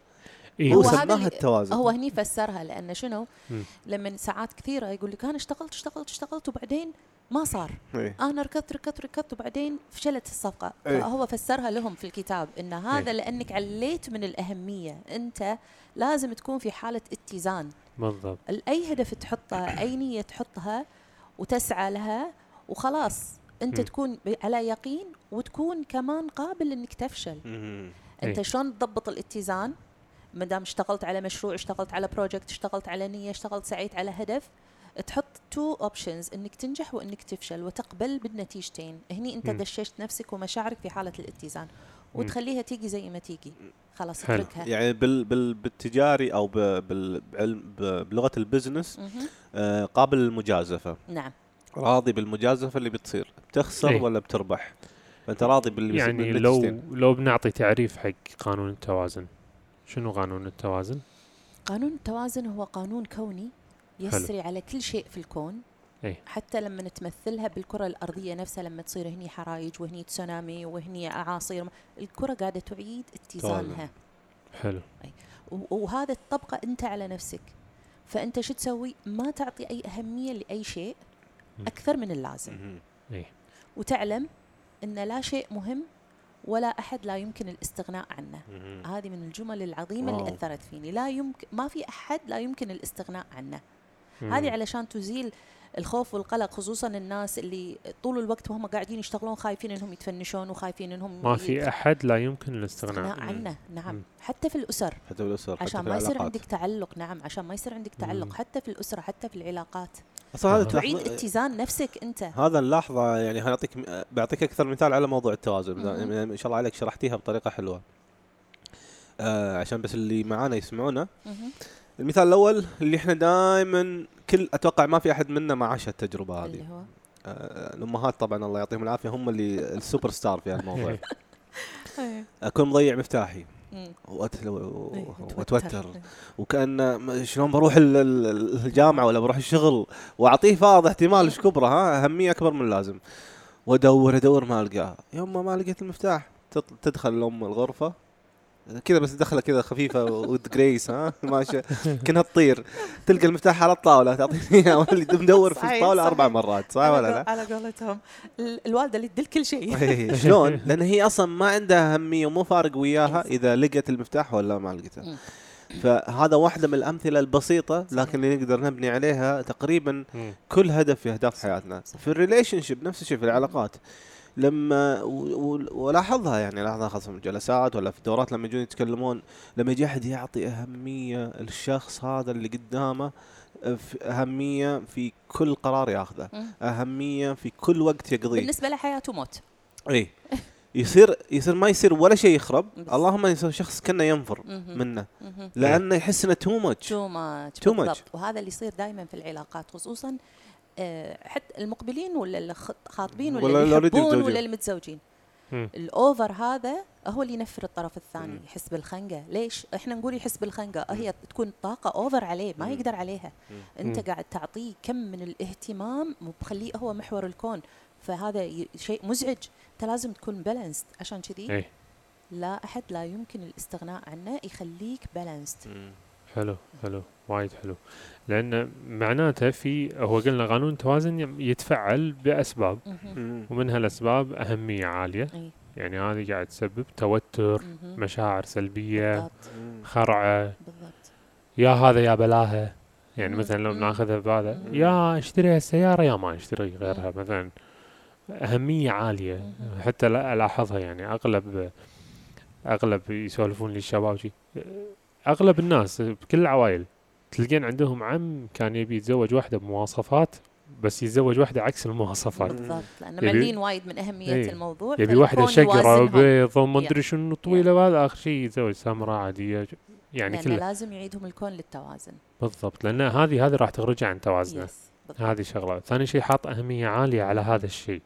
إيه هو هو هذا سماها التوازن هو هني فسرها لأن شنو. لما ساعات كثيرة يقول لك أنا اشتغلت اشتغلت اشتغلت وبعدين ما صار إيه. أنا ركضت ركضت ركضت وبعدين فشلت الصفقة إيه. فهو فسرها لهم في الكتاب إن هذا إيه. لأنك عليت من الأهمية أنت لازم تكون في حالة اتزان بالضبط أي هدف تحطه أي نية تحطها وتسعى لها وخلاص أنت مم. تكون على يقين وتكون كمان قابل إنك تفشل مم. أنت إيه. شلون تضبط الاتزان ما دام اشتغلت على مشروع اشتغلت على project اشتغلت على نية اشتغلت سعيت على هدف تحط two options إنك تنجح وإنك تفشل وتقبل بالنتيجتين. هني أنت. دششت نفسك ومشاعرك في حالة الاتزان. وتخليها تيجي زي ما تيجي. خلاص. اتركها. يعني بال بال بالتجاري أو ب- بال بعلم ب- بلغة ال business. آه، قابل للمجازفة. نعم. راضي بالمجازفة اللي بتصير بتخسر إيه. ولا بتربح؟ فأنت راضي بال يعني لو لو بنعطي تعريف حق قانون التوازن. شنو قانون التوازن؟ قانون التوازن هو قانون كوني يسري على كل شيء في الكون. إيه. حتى لما نتمثلها بالكرة الأرضية نفسها لما تصير هني حرايج وهني تسونامي وهني أعاصير الكرة قاعدة تعيد اتزانها. حلو. و- وهذا تطبقه أنت على نفسك. فأنت شو تسوي؟ ما تعطي أي أهمية لأي شيء. أكثر من اللازم. إيه. وتعلم أن لا شيء مهم ولا أحد لا يمكن الاستغناء عنه. هذه من الجمل العظيمة واو. اللي أثرت فيني لا يمكن ما في أحد لا يمكن الاستغناء عنه. هذه علشان تزيل الخوف والقلق خصوصا الناس اللي طول الوقت وهم قاعدين يشتغلون خايفين إنهم يتفنشون وخايفين إنهم ما في أحد لا يمكن الاستغناء الاستغناء عنه نعم مم. حتى في الأسر حتى بالاسر حتى عشان في ما يصير. عندك تعلق نعم عشان ما يصير عندك تعلق. حتى في الأسرة حتى في العلاقات أصلا هذا. تعيد اتزان نفسك أنت هذا نلاحظه يعني هنعطيك بعطيك أكثر مثال على موضوع التوازن. يعني ما شاء الله عليك شرحتيها بطريقة حلوة آه عشان بس اللي معانا يسمعونا. المثال الأول اللي إحنا دائما كل أتوقع ما في أحد منا ما عاش التجربه هذه. اللي هو؟ آه الأمهات طبعا الله يعطيهم العافية هم اللي السوبر ستار في هالموضوع. <laughs> إيه. أكون مضيع مفتاحي. وتوتر. وأتوتر. وكأن شلون بروح ال- ال- الجامعة ولا بروح الشغل وأعطيه فاض احتمال إيش كبره ها؟ أهمية أكبر من اللازم. وادور أدور ما القاه يوم ما لقيت المفتاح تدخل الأم الغرفة. كذا بس دخلة كذا خفيفة ود جريس ها <laughs> ماشيه كأنها تطير تلقى المفتاح على الطاولة تعطيني <laughs> اياه مدور في صحيح، الطاولة أربع. مرات صح ولا لا؟ على قولتهم ال- الوالدة اللي تدل كل شيء <laughs> إيه، شلون؟ لأن هي أصلا ما عندها أهمية ومو فارق وياها إيه، إذا لقت المفتاح ولا ما لقيته. مم. فهذا واحدة من الأمثلة البسيطة لكن اللي نقدر نبني عليها تقريبا. كل هدف في أهداف حياتنا. في ال relationship نفس الشيء في العلاقات. لما ولاحظها يعني لاحظها خاصة في الجلسات ولا في الدورات لما يجون يتكلمون لما يجي أحد يعطي أهمية الشخص هذا اللي قدامه في أهمية في كل قرار ياخذه،. أهمية في كل وقت يقضيه. بالنسبة له حياه وموت اي يصير يصير ما يصير ولا شيء يخرب. اللهم يصير شخص كأنه ينفر. منه. لأنه يحس إنه too much too much وهذا اللي يصير دائما في العلاقات خصوصا حتى المقبلين ولا اللي خ- خاطبين ولا, ولا اللي يحبون. ولا اللي متزوجين مم. ال over هذا هو اللي ينفر الطرف الثاني مم. يحس بالخنقة ليش إحنا نقول يحس بالخنقة هي تكون طاقة over عليه ما مم. يقدر عليها مم. أنت. قاعد تعطيه كم من الاهتمام مخليه هو محور الكون فهذا شيء مزعج أنت لازم تكون بالانسد عشان كذي اي لا أحد لا يمكن الاستغناء عنه يخليك بالانسد. حلو حلو وايد حلو لأن معناته في هو قلنا قانون التوازن يتفعل بأسباب. ومن هالاسباب أهمية عالية يعني هذه قاعد تسبب توتر. مشاعر سلبية. خرعة بالضبط يا هذا يا بلاها يعني. مثلا لو. بناخذها بهذا. يا اشتري هالسيارة يا ما اشتري غيرها مثلا أهمية عالية. حتى لا ألاحظها يعني أغلب أغلب يسولفون لي الشباب شي أغلب الناس بكل العوائل تلقين عندهم عم كان يبي يتزوج واحدة بمواصفات بس يتزوج واحدة عكس المواصفات بالضبط لأن يبي- معلين وايد من أهمية إيه. الموضوع يبي واحدة شقرة. وبيض وما. أدري شنو طويلة وهذا آخر شيء يتزوج سمراء عادية يعني لأن كله لازم يعيدهم الكون للتوازن بالضبط لأن هذه هذه راح تخرج عن توازنه. هذه شغلة ثاني شيء حاط أهمية عالية على هذا الشيء.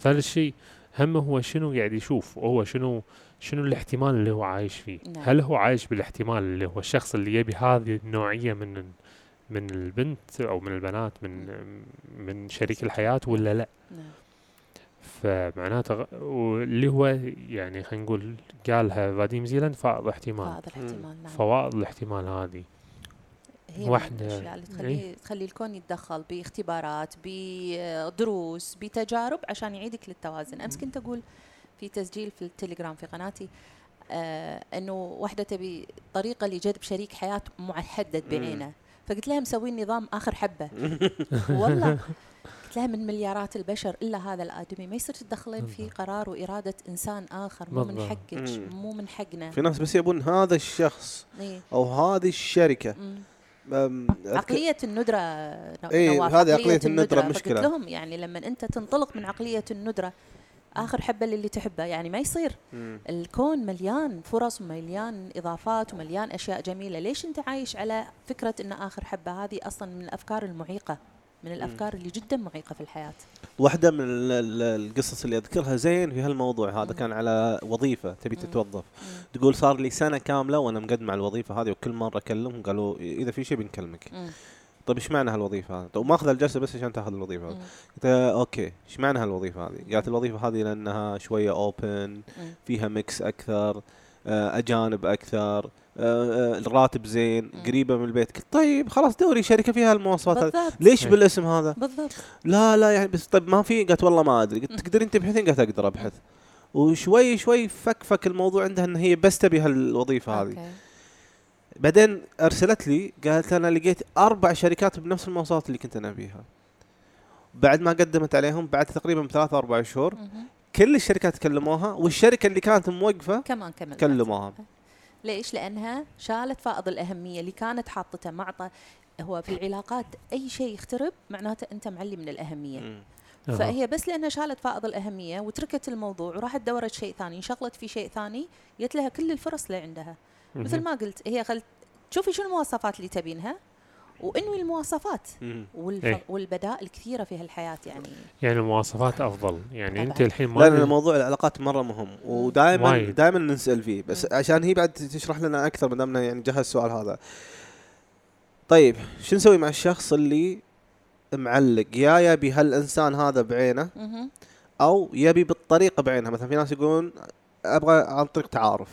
ثالث شيء هم هو شنو قاعد يشوف وهو شنو شنو الاحتمال اللي هو عايش فيه؟ نعم. هل هو عايش بالاحتمال اللي هو الشخص اللي يبي هذه النوعية من من البنت أو من البنات من من شريك الحياة ولا لا؟ نعم. فمعناته غ- واللي هو يعني خلينا نقول قالها فاديم زيلاند فائض احتمال هذا الاحتمال نعم. فوائض الاحتمال هذه. هي من واحدة- الأشياء اللي إيه. تخليه تخلي الكون يتدخل باختبارات بدروس بتجارب عشان يعيدك للتوازن. أمس كنت أقول في تسجيل في التليجرام في قناتي آه إنه واحدة تبي طريقه لجذب شريك حياة محدد. بعينه فقلت لها مسوين نظام آخر حبة <laughs> والله قلت لها من مليارات البشر إلا هذا الآدمي ما يصير تتدخلين في. قرار وإرادة إنسان آخر مو من. حقك. مو من حقنا في ناس بس يبون هذا الشخص إيه. أو هذه الشركة عقلية الندرة إيه، نواف، هذه عقلية الندرة مشكلة. لهم يعني لما أنت تنطلق من عقلية الندرة آخر حبة للي تحبه يعني ما يصير مم. الكون مليان فرص ومليان إضافات ومليان أشياء جميلة ليش أنت عايش على فكرة أن آخر حبة هذه أصلا من الأفكار المعيقة من الأفكار اللي جدا معيقة في الحياة واحدة من ال- ال- القصص اللي أذكرها زين في هالموضوع هذا مم. كان على وظيفة تبي مم. تتوظف مم. تقول صار لي سنة كاملة وأنا مقدم على الوظيفة هذه وكل مرة أكلمهم قالوا إذا في شيء بنكلمك مم. طيب إيش معنى هالوظيفة هذه؟ طيب ماخذ الجلسة بس عشان تاخذ الوظيفة هذه. قلت okay إيش معنى هالوظيفة هذه؟ قالت الوظيفة هذه لأنها شوية open. فيها mix أكثر آه، أجانب أكثر آه، آه، الراتب زين. قريبة من البيت قلت طيب خلاص دوري شركة فيها المواصفات هذه ليش. بالاسم هذا؟ بالضبط لا لا يعني بس طيب ما في قالت والله ما أدري قلت. تقدرين تبحثين قالت أقدر أبحث وشوي شوي فك فك الموضوع عندها إن هي بس تبي هالوظيفة هذه أوكي. بعدين أرسلت لي قالت أنا لقيت أربع شركات بنفس المواصفات اللي كنت أنا ابيها بعد ما قدمت عليهم بعد تقريبا ثلاثة أربع شهور. كل الشركات كلموها والشركة اللي كانت موقفة كمان كمل كلموها ليش؟ لأنها شالت فائض الأهمية اللي كانت حاطته معطى هو في العلاقات أي شيء يخترب معناته أنت معلي من. أها. فهي بس لأنها شالت فائض الأهمية وتركت الموضوع وراحت دورت شيء ثاني انشغلت في شيء ثاني جت لها كل الفرص اللي عندها مثل. ما قلت هي خلت شوفي شو المواصفات اللي تبينها وإنوي المواصفات. والف... إيه. والبدائل كثيره في هالحياة يعني يعني المواصفات أفضل يعني أنت. الحين ما لا لأن موضوع العلاقات مرة مهم ودائما. دائما نسال فيه بس مم. عشان هي بعد تشرح لنا أكثر ما دامنا يعني جهز السؤال هذا طيب شو نسوي مع الشخص اللي معلق يا يبي هالإنسان هذا بعينه. أو يبي بالطريقة بعينها مثلا في ناس يقولون أبغى عن طريق تعارف.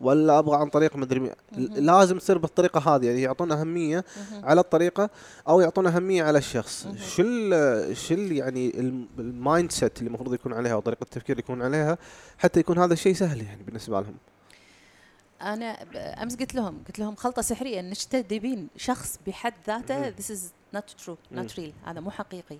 ولا أبغى عن طريق مدري. لازم تصير بالطريقة هذه يعني يعطون أهمية. على الطريقة أو يعطون أهمية على الشخص. شو ال شو ال يعني الم- ال mindset اللي المفروض يكون عليها وطريقة التفكير اللي يكون عليها حتى يكون هذا الشيء سهل يعني بالنسبة لهم أنا أمس قلت لهم قلت لهم خلطة سحرية انك تدبين شخص بحد ذاته is not true مم. not real هذا مو حقيقي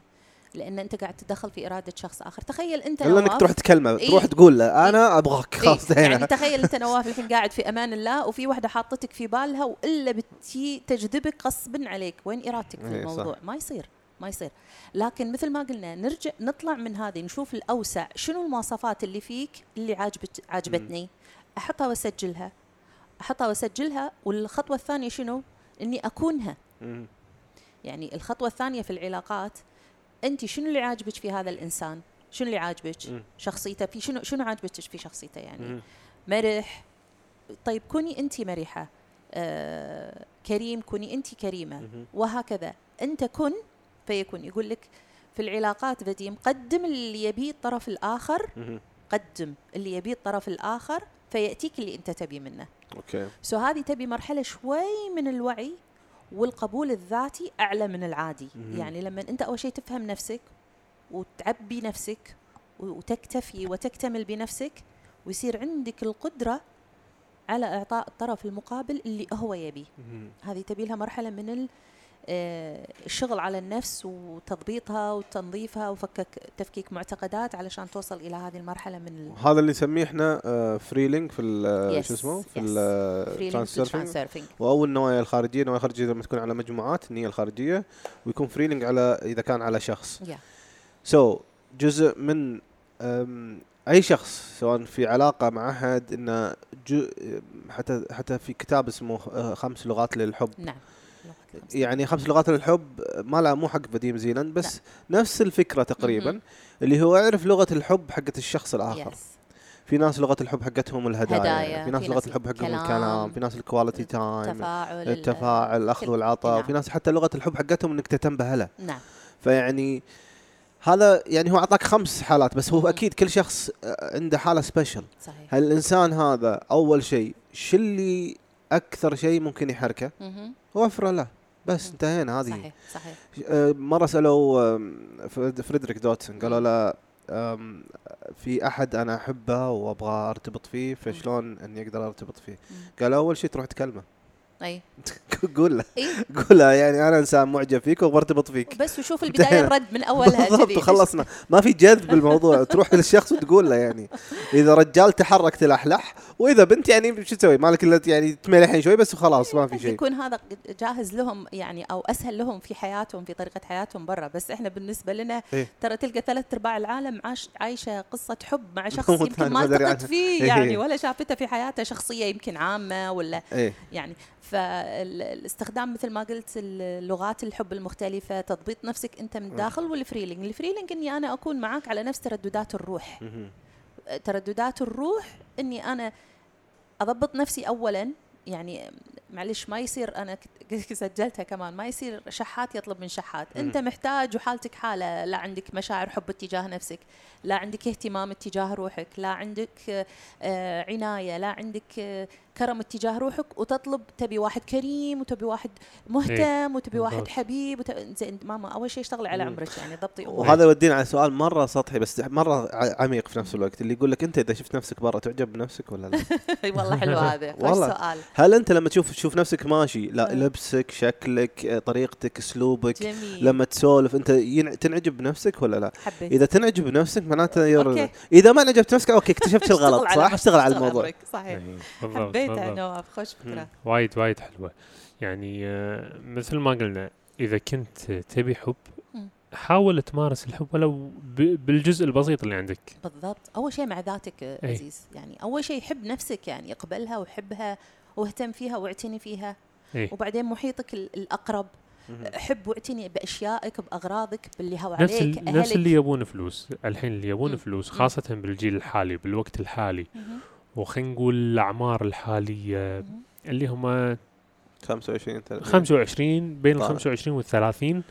لأن أنت قاعد تتدخل في إرادة شخص آخر. تخيل أنت إلا إنك تروح تكلمه إيه. تروح تقول له أنا أبغاك. إيه، خلاص يعني انتهينا تخيل أنت <laughs> نواف الحين قاعد في أمان الله وفي واحدة حاطتك في بالها وإلا بتجي تجذبك غصبا عليك. وين إرادتك في إيه، صح. الموضوع؟ ما يصير ما يصير. لكن مثل ما قلنا نرجع نطلع من هذه نشوف الأوسع. شنو المواصفات اللي فيك اللي عاجبت عاجبتني؟ أحطها وأسجلها. أحطها وأسجلها والخطوة الثانية شنو؟ إني أكونها. يعني الخطوة الثانية في العلاقات أنت شنو اللي عاجبك في هذا الإنسان؟ شنو اللي عاجبك. شخصيته في شنو شنو عاجبك في شخصيته يعني؟ مم. مرح. طيب كوني أنت مرحة آه كريم كوني أنت كريمة. مم. وهكذا. أنت كن فيكون يقول لك في العلاقات فاديم قدم اللي يبيه الطرف الآخر. مم. قدم اللي يبيه الطرف الآخر فيأتيك اللي أنت تبي منه. okay. so هذه تبي مرحلة شوي من الوعي والقبول الذاتي أعلى من العادي مهم. يعني لما أنت أول شيء تفهم نفسك وتعبي نفسك وتكتفي وتكتمل بنفسك ويصير عندك القدرة على إعطاء الطرف المقابل اللي هو يبيه مم. هذه تبي لها مرحلة من الشغل على النفس وتضبيطها وتنظيفها وفكك تفكيك معتقدات علشان توصل إلى هذه المرحلة من هذا اللي نسميه إحنا freiling في ال- Yes, شو اسمه؟ في ترانسيرفينج واول النوايا الخارجية النوايا الخارجية لما تكون على مجموعات النية الخارجية ويكون freiling على إذا كان على شخص. so so, جزء من أي شخص سواء في علاقة مع أحد إنه حتى حتى في كتاب اسمه آه، خمس لغات للحب. نعم. يعني خمس لغات للحب ما لا مو حق فاديم زيلاند بس نفس الفكرة تقريبا. اللي هو اعرف لغة الحب حقت الشخص الآخر. yes في ناس لغة الحب حقتهم الهدايا هدايا، في ناس في لغة الحب حقهم الكلام، في ناس ال quality time التفاعل التفاعل الاخذ والعطاء نعم. وفي ناس حتى لغة الحب حقتهم إنك تهتم هلا نعم. فيعني هذا يعني هو أعطاك خمس حالات بس هو مم. أكيد كل شخص عنده حالة سبيشل صحيح. هالانسان هذا أول شيء شو اللي أكثر شيء ممكن يحركه. وفره له بس. انتهينا هذه صحيح صحيح آه، مرة سألوا فريدريك دوتسون قالوا. له في أحد أنا أحبه وابغى أرتبط فيه فشلون إني أقدر أرتبط فيه؟ قال أول شيء تروح تكلمه أي. <laughs> قول له. قول له يعني أنا إنسان معجب فيك وابغى ارتبط فيك. بس وشوف <laughs> البداية الرد من أولها بالضبط. وخلصنا. ما في جذب بالموضوع. <laughs> تروح للشخص وتقول له يعني. إذا رجال تحرك تلحلح وإذا بنت يعني شو تسوي؟ مالك إلا يعني تملحين شوي بس وخلاص ما في شيء. يكون هذا جاهز لهم يعني أو أسهل لهم في حياتهم في طريقة حياتهم برا. بس إحنا بالنسبة لنا إيه. ترى تلقى ثلاث أرباع العالم عاش عايشة قصة حب مع شخص يمكن ما التقت. فيه إيه. يعني ولا شافته في حياته شخصية يمكن عامة ولا إيه يعني فالاستخدام مثل ما قلت اللغات الحب المختلفة تضبيط نفسك أنت من الداخل وال freiling ال freiling إني أنا أكون معاك على نفس ترددات الروح. ترددات الروح إني أنا أضبط نفسي اولا يعني معلش ما يصير أنا كت- <laughs> سجلتها كمان ما يصير شحات يطلب من شحات مم. أنت محتاج وحالتك حالة لا عندك مشاعر حب اتجاه نفسك لا عندك اهتمام اتجاه روحك لا عندك آه، عناية لا عندك آه، كرم اتجاه روحك وتطلب تبي واحد كريم وتبي واحد مهتم وتبي واحد. حبيب وت... زين ماما أول شيء اشتغلي على. عمرك يعني ضبطي أمورك وهذا يودينا على سؤال مرة سطحي بس مرة عميق في نفس الوقت اللي يقول لك أنت إذا شفت نفسك برا تعجب بنفسك ولا لا؟ <laughs> والله حلو هذا <laughs> والله. سؤال هل أنت لما تشوف تشوف نفسك ماشي لا آه. لبسك شكلك آه، طريقتك أسلوبك جميل لما تسولف أنت ين- تنعجب بنفسك ولا لا؟ حبيت إذا تنعجب بنفسك معناته you're- okay. إذا ما انعجبت نفسك okay اكتشفت <laughs> الغلط صح؟ اشتغل على الموضوع صحيح بالضبط حبيتها. نواف خوش فكره وايد وايد حلوة يعني آه، مثل ما قلنا إذا كنت تبي حب. حاول تمارس الحب ولو ب- بالجزء البسيط اللي عندك بالضبط أول شيء مع ذاتك آه، أي. عزيز يعني أول شيء حب نفسك يعني اقبلها وحبها واهتم فيها واعتني فيها إيه. وبعدين محيطك ال- الأقرب مهم. حب واعتني بأشيائك بأغراضك باللي هو نفس عليك ال- نفس اللي يبون فلوس الحين اللي يبون. فلوس مم. خاصة بالجيل الحالي بالوقت الحالي. وخلينا نقول الأعمار الحالية مهم. اللي هم 25 30 25 بين ال طالع. 25 وال 30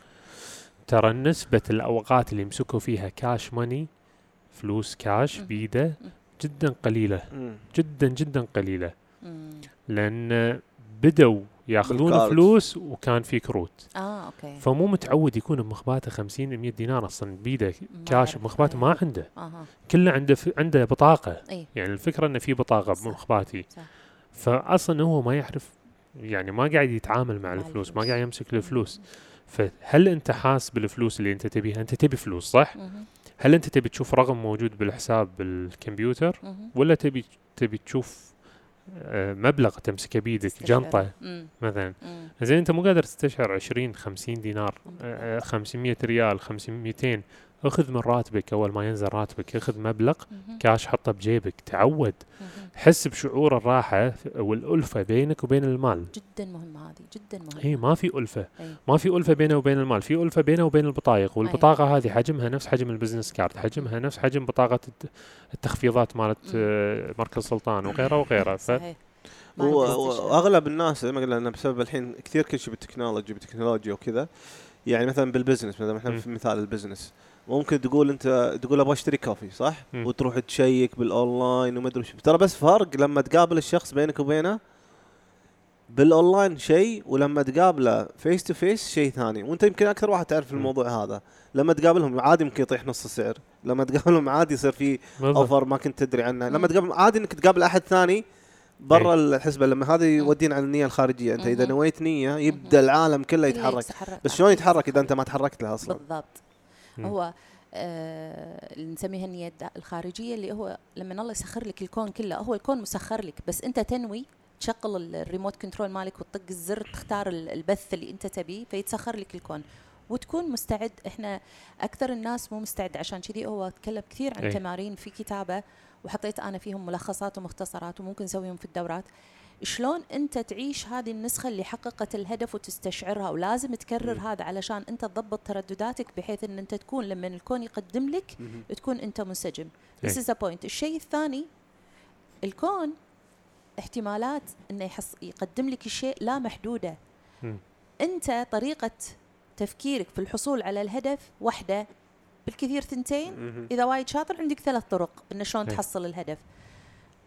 ترى نسبة الأوقات اللي يمسكوا فيها cash money فلوس كاش. بيدة. جدا قليلة. جدا جدا قليلة لأن بدوا يأخذون بال card. فلوس وكان في كروت آه أوكي فمو متعود يكون بمخباته 50 100 دينار أصلا بيده كاش. بمخباته ما أي. عنده أها كله عنده ف... عنده بطاقة إي يعني الفكرة إنه في بطاقة. بمخباتي صح. فاصلا هو ما يعرف يعني ما قاعد يتعامل مع الفلوس ما. قاعد يمسك الفلوس فهل أنت حاس بالفلوس اللي أنت تبيها أنت تبي فلوس صح مهم. هل أنت تبي تشوف رقم موجود بالحساب بالكمبيوتر مهم. ولا تبي تبي تشوف آه، مبلغ تمسكه بيدك. جنطة. مثلا. زين أنت مو قادر تستشعر 20 50 دينار بالضبط. آه، 500 ريال 500 200 اخذ من راتبك أول ما ينزل راتبك اخذ مبلغ. كاش حطه بجيبك تعود. حس بشعور الراحة والألفة بينك وبين المال جدا مهمه هذه جدا مهمه هي ما في ألفة أي. ما في ألفة بينه وبين المال في ألفة بينه وبين البطايق والبطاقة هذه حجمها نفس حجم ال business card حجمها نفس حجم بطاقة الت- التخفيضات مالت. آه، مركز سلطان وغيرها ف صحيح استشعار. واغلب الناس زي ما قلنا بسبب الحين كثير كل شيء بال technology بالتكنولوجيا وكذا يعني مثلا بال business مثلا إحنا. في مثال ال business ممكن تقول أنت تقول أبغى أشتري coffee صح؟ مم. وتروح تشيك بالأونلاين وما أدري ترى بس فرق لما تقابل الشخص بينك وبينه بالأونلاين شيء ولما تقابله face to face شيء ثاني وأنت يمكن أكثر واحد تعرف مم. الموضوع هذا لما تقابلهم عادي ممكن يطيح نص السعر لما تقابلهم عادي يصير في. offer ما كنت تدري عنه لما. تقابل عادي إنك تقابل أحد ثاني برا إيه. الحسبة لما هذا يودينا على النية الخارجية أنت إذا. نويت نية يبدأ العالم كله يتحرك يتحرك. بس شلون. يتحرك إذا أنت ما تحركت له أصلا بالضبط هو آه اللي نسميها النية الخارجية اللي هو لما الله يسخر لك الكون كله هو الكون مسخر لك بس أنت تنوي تشغل ال- ال remote control مالك وتطق الزر تختار ال- البث اللي أنت تبيه فيتسخر لك الكون. وتكون مستعد إحنا أكثر الناس مو مستعد عشان كذي هو تكلم كثير عن أي. تمارين في كتابة وحطيت أنا فيهم ملخصات ومختصرات وممكن نسويهم في الدورات. شلون انت تعيش هذه النسخة اللي حققت الهدف وتستشعرها ولازم تكرر مم. هذا علشان انت تضبط تردداتك بحيث ان انت تكون لما الكون يقدم لك مهم. تكون انت منسجم This is a point الشيء الثاني الكون احتمالات إنه يحص يقدم لك الشيء لا محدودة مم. انت طريقة تفكيرك في الحصول على الهدف واحدة بالكثير ثنتين. إذا وايد شاطر عندك ثلاث طرق ان شلون إيه. تحصل الهدف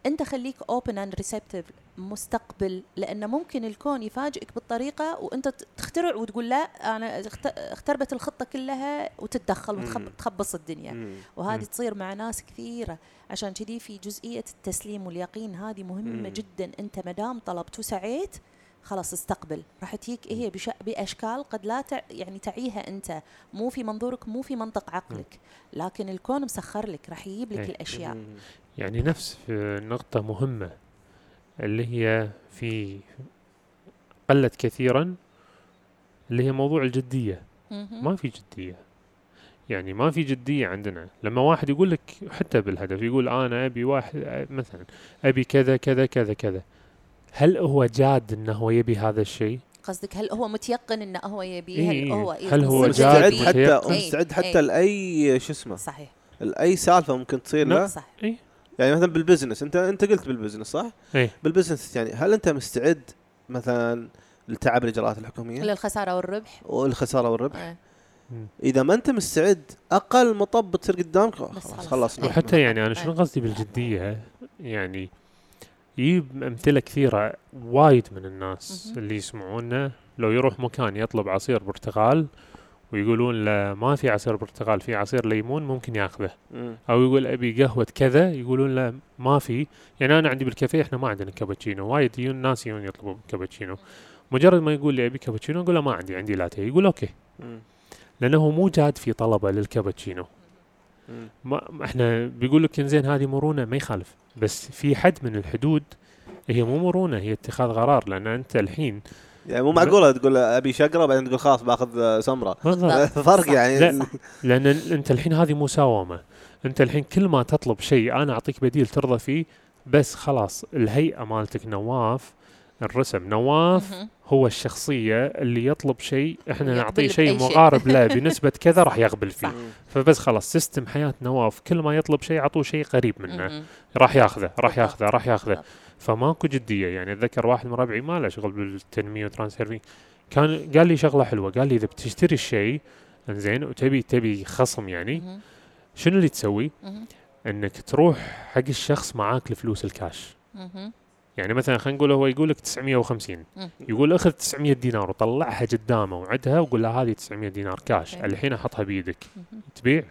أنت خليك open and receptive مستقبل لأن ممكن الكون يفاجئك بالطريقة وأنت تخترع وتقول لا أنا اخت- اختربت الخطة كلها وتتدخل. وتخبص الدنيا. وهذه. تصير مع ناس كثيرة عشان كذي في جزئية التسليم واليقين هذه مهمة. جدا أنت ما دام طلبت وسعيت خلاص استقبل راح تجيك هي بش... بأشكال قد لا تع... يعني تعيها أنت مو في منظورك مو في منطق عقلك لكن الكون مسخر لك راح يجيب لك إيه. الأشياء. يعني نفس في نقطة مهمة اللي هي في قلت كثيرا اللي هي موضوع الجدية. ما في جدية يعني ما في جدية عندنا لما واحد يقول لك حتى بالهدف يقول أنا أبي واحد مثلا أبي كذا كذا كذا كذا هل هو جاد أنه هو يبي هذا الشيء؟ قصدك هل هو متيقن إنه هو يبي إيه هل إيه. هو هل هو؟ مستعد حتى متيقن؟ إيه. مستعد حتى إيه. لاي شو اسمه صحيح لأي سالفة ممكن تصير. له صح إيه يعني مثلا بال business انت أنت قلت بال business صح؟ إيه بال business يعني هل أنت مستعد مثلا لتعب الإجراءات الحكومية للخسارة والربح والخسارة والربح؟ مم. إذا ما أنت مستعد أقل مطب بتصير قدامك خلاص. خلصنا. وحتى يعني أنا شنو. قصدي بالجدية يعني يجيب أمثلة كثيرة وايد من الناس. اللي يسمعونا لو يروح مكان يطلب عصير برتقال ويقولون له ما في عصير برتقال في عصير ليمون ممكن ياخذه. مم. أو يقول أبي قهوة كذا يقولون له ما في. يعني أنا عندي بالكافيه إحنا ما عندنا كابتشينو وايد يجون ناس يجون يطلبون كابتشينو مجرد ما يقول لي أبي كابتشينو أقول له ما عندي عندي لاتيه يقول أوكي. مم. لأنه هو مو جاد في طلبه للكابتشينو. ما إحنا بيقول لك زين هذه مرونة ما يخالف. بس في حد من الحدود هي مو مرونة هي اتخاذ قرار. لأن أنت الحين يعني مو معقوله تقول أبي شقرة بعدين تقول خلاص بأخذ سمرة بالضبط فرق. يعني لا. لأن أنت الحين هذه مساومه أنت الحين كل ما تطلب شيء أنا أعطيك بديل ترضى فيه بس خلاص الهيئة مالتك نواف الرسم نواف. هو الشخصية اللي يطلب شيء إحنا نعطيه شيء. مقارب له <laughs> بنسبة كذا راح يقبل فيه. فبس خلاص system حياة نواف كل ما يطلب شيء عطوه شيء قريب منه. راح ياخذه راح. ياخذه راح ياخذه. فماكو جدية يعني أتذكر واحد من ربعي ما له شغل بالتنمية و transurfing كان قال لي شغلة حلوة قال لي إذا بتشتري الشيء إنزين وتبي تبي خصم يعني. شنو اللي تسوي؟ إنك تروح حق الشخص معاك الفلوس الكاش. يعني مثلا خلينا نقول هو يقول لك 950 مم. يقول أخذ 900 دينار وطلعها قدامه وعدها وقول له هذه 900 دينار كاش. الحين أحطها بيدك. تبيع.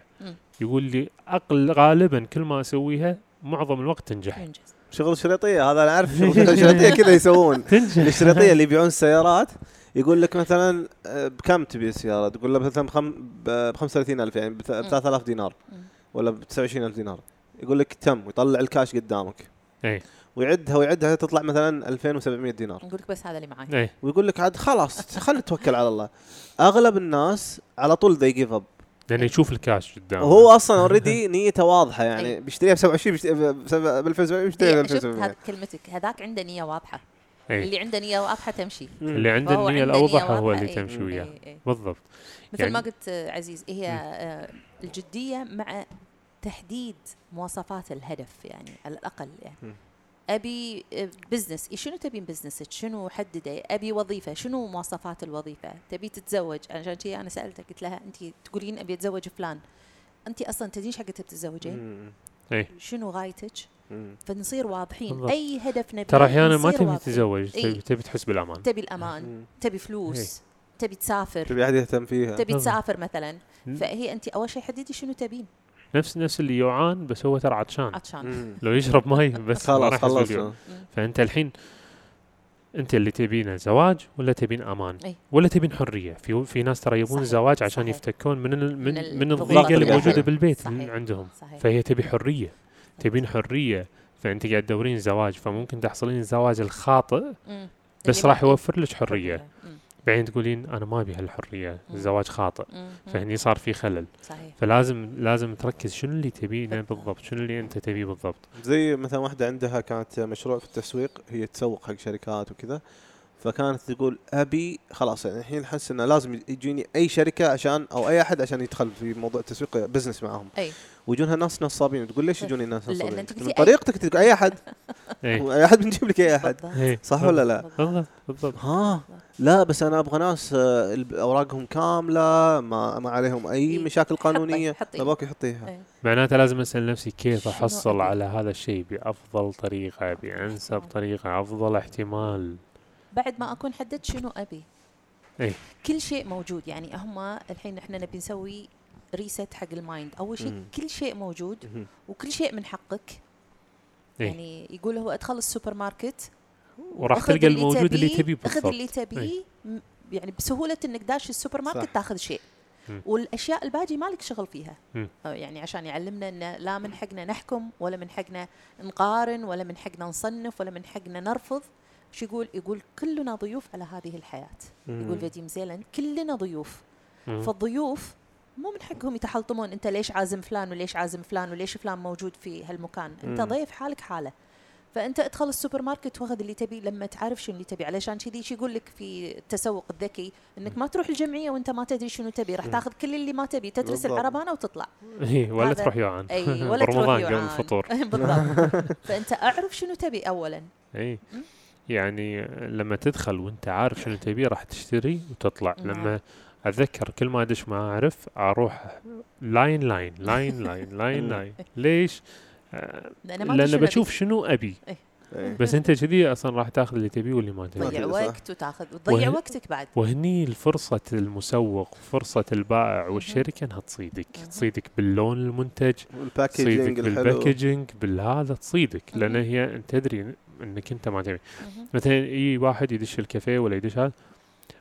يقول لي أقل غالبا كل ما أسويها معظم الوقت تنجح. شغل الشريطية هذا أنا أعرف شغل <laughs> الشريطية كذا يسوون. <laughs> الشريطية اللي يبيعون السيارات يقول لك مثلا آه، بكم تبي السيارة؟ تقول له مثلا ب 35000 يعني ب 3000 دينار. ولا ب 29000 دينار. يقول لك تم ويطلع الكاش قدامك. اي ويعدها ويعدها تطلع مثلا 2700 دينار. نقول لك بس هذا اللي معي اي ويقول لك عاد خلاص خلينا نتوكل على الله. أغلب الناس على طول ذي give up لأنه يشوف الكاش قدامه. وهو أصلا already <laughs> نيته واضحة يعني أي. بيشتريها ب 27 بيشتريها ب 2007 بيشتريها ب إيه، شفت 2007 هذا كلمتك هذاك عنده نية واضحة. إيه. اللي عنده نية واضحة تمشي. اللي عنده النية الاوضح نية هو واضحة، اللي إيه، تمشي إيه، وياه. إيه. بالضبط. مثل يعني- ما قلت عزيز هي آه، الجدية مع تحديد مواصفات الهدف يعني على الأقل يعني. مم. أبي آه، business إيه شنو تبين business ك شنو حدده أبي وظيفة. شنو مواصفات الوظيفة؟ تبي تتزوج؟ عشان كذي أنا سألتك قلت لها انت تقولين أبي أتزوج فلان. انت أصلا تدرين إيش حق تتزوجين؟ شنو غايتك. فنصير واضحين. بالضبط. أي هدف نبي ترى أحيانا ما تبي. تتزوج إيه. تبي, تبي تحس بالأمان. تبي الأمان. مم. تبي فلوس. تبي تسافر. تبي أحد يهتم فيها. تبي. تسافر مثلا. فهي انت أول شيء حددي شنو تبين. نفس نفس اللي يوعان بس هو ترى عطشان عطشان. لو يشرب مي بس خلاص مم. فأنت الحين أنت اللي تبينه زواج ولا تبين أمان أي. ولا تبين حرية في في ناس ترى يبون صحيح، الزواج عشان صحيح. يفتكون من ال- من من ال- من الضيقة اللي موجودة. بالبيت صحيح. عندهم صحيح فهي تبي حرية تبين حرية فأنت قاعد تدورين زواج فممكن تحصلين الزواج الخاطئ. بس راح يوفر لك حرية. بعدين تقولين أنا ما أبي هالحرية. الزواج خاطئ. فهني صار في خلل. صحيح. فلازم لازم تركز شنو اللي تبينه بالضبط شنو اللي أنت تبيه بالضبط. زي مثلا واحدة عندها كانت مشروع في التسويق هي تسوق حق شركات وكذا. فكانت تقول أبي خلاص يعني الحين أحس إنه لازم يجيني أي شركة عشان أو أي أحد عشان يدخل في موضوع التسويق بزنس معاهم أي ويجونها ناس نصابين تقول ليش يجوني ناس نصابين؟ من أي- طريقتك تقول أي أحد إيه <laughs> أي أحد بنجيب لك أي أحد. إيه صح ولا لا؟ بالضبط بالضبط ها لا بس أنا أبغى ناس آه، أوراقهم كاملة ما ما عليهم أي إيه. مشاكل قانونية حطي. أبغاك يحطيها إيه. معناته لازم أسأل نفسي كيف أحصل؟ على هذا الشيء بأفضل طريقة بأنسب احتمال. طريقة أفضل احتمال بعد ما أكون حددت شنو أبي إيه. كل شيء موجود يعني هم الحين إحنا نبي نسوي reset حق ال mind أول شيء مم. كل شيء موجود. وكل شيء من حقك إيه. يعني يقول هو أدخل السوبر ماركت وراح تلقى الموجود اللي تبيه خذ بالضبط اللي تبيه م- يعني بسهولة إنك داش السوبر ماركت صح. تاخذ شيء مم. والأشياء الباقي مالك شغل فيها مم. يعني عشان يعلمنا إن لا من حقنا نحكم ولا من حقنا نقارن ولا من حقنا نصنف ولا من حقنا نرفض شو يقول؟ يقول كلنا ضيوف على هذه الحياة. يقول مم. فاديم زيلاند كلنا ضيوف. مم. فالضيوف مو من حقهم يتحلطمون انت ليش عازم فلان وليش عازم فلان وليش فلان موجود في هالمكان. انت مم. ضيف حالك حالة. فانت ادخل السوبر ماركت واخذ اللي تبي لما تعرف شنو اللي تبي. علشان كذي شو يقول لك في التسوق الذكي؟ انك ما تروح الجمعية وانت ما تدري شنو تبي. راح. تاخذ كل اللي ما تبي تترس. العربانة وتطلع. إيه ولا تروح يوعان. إي ولا <laughs> تروح يوعان. الفطور. <laughs> بالضبط. <laughs> فانت اعرف شنو تبي اولا. إي. يعني لما تدخل وانت عارف شنو تبي راح تشتري وتطلع نعم. لما أتذكر كل ما أدش ما أعرف أروح لاين لاين لاين لاين لاين لاين ليش؟ آه، لأن بشوف شنو أبي إيه. بس أنت كذي أصلا راح تأخذ اللي تبيه واللي ما. تبيه تضيع صح. وقت وتأخذ وتضيع وقتك بعد وهني فرصة المسوق فرصة البائع والشركة إنها تصيدك. تصيدك باللون المنتج تصيدك بال packaging بالهذا تصيدك لأن. هي انت تدري إنك أنت ما تبي. مثلا أي واحد يدش الكافيه ولا يدش هذا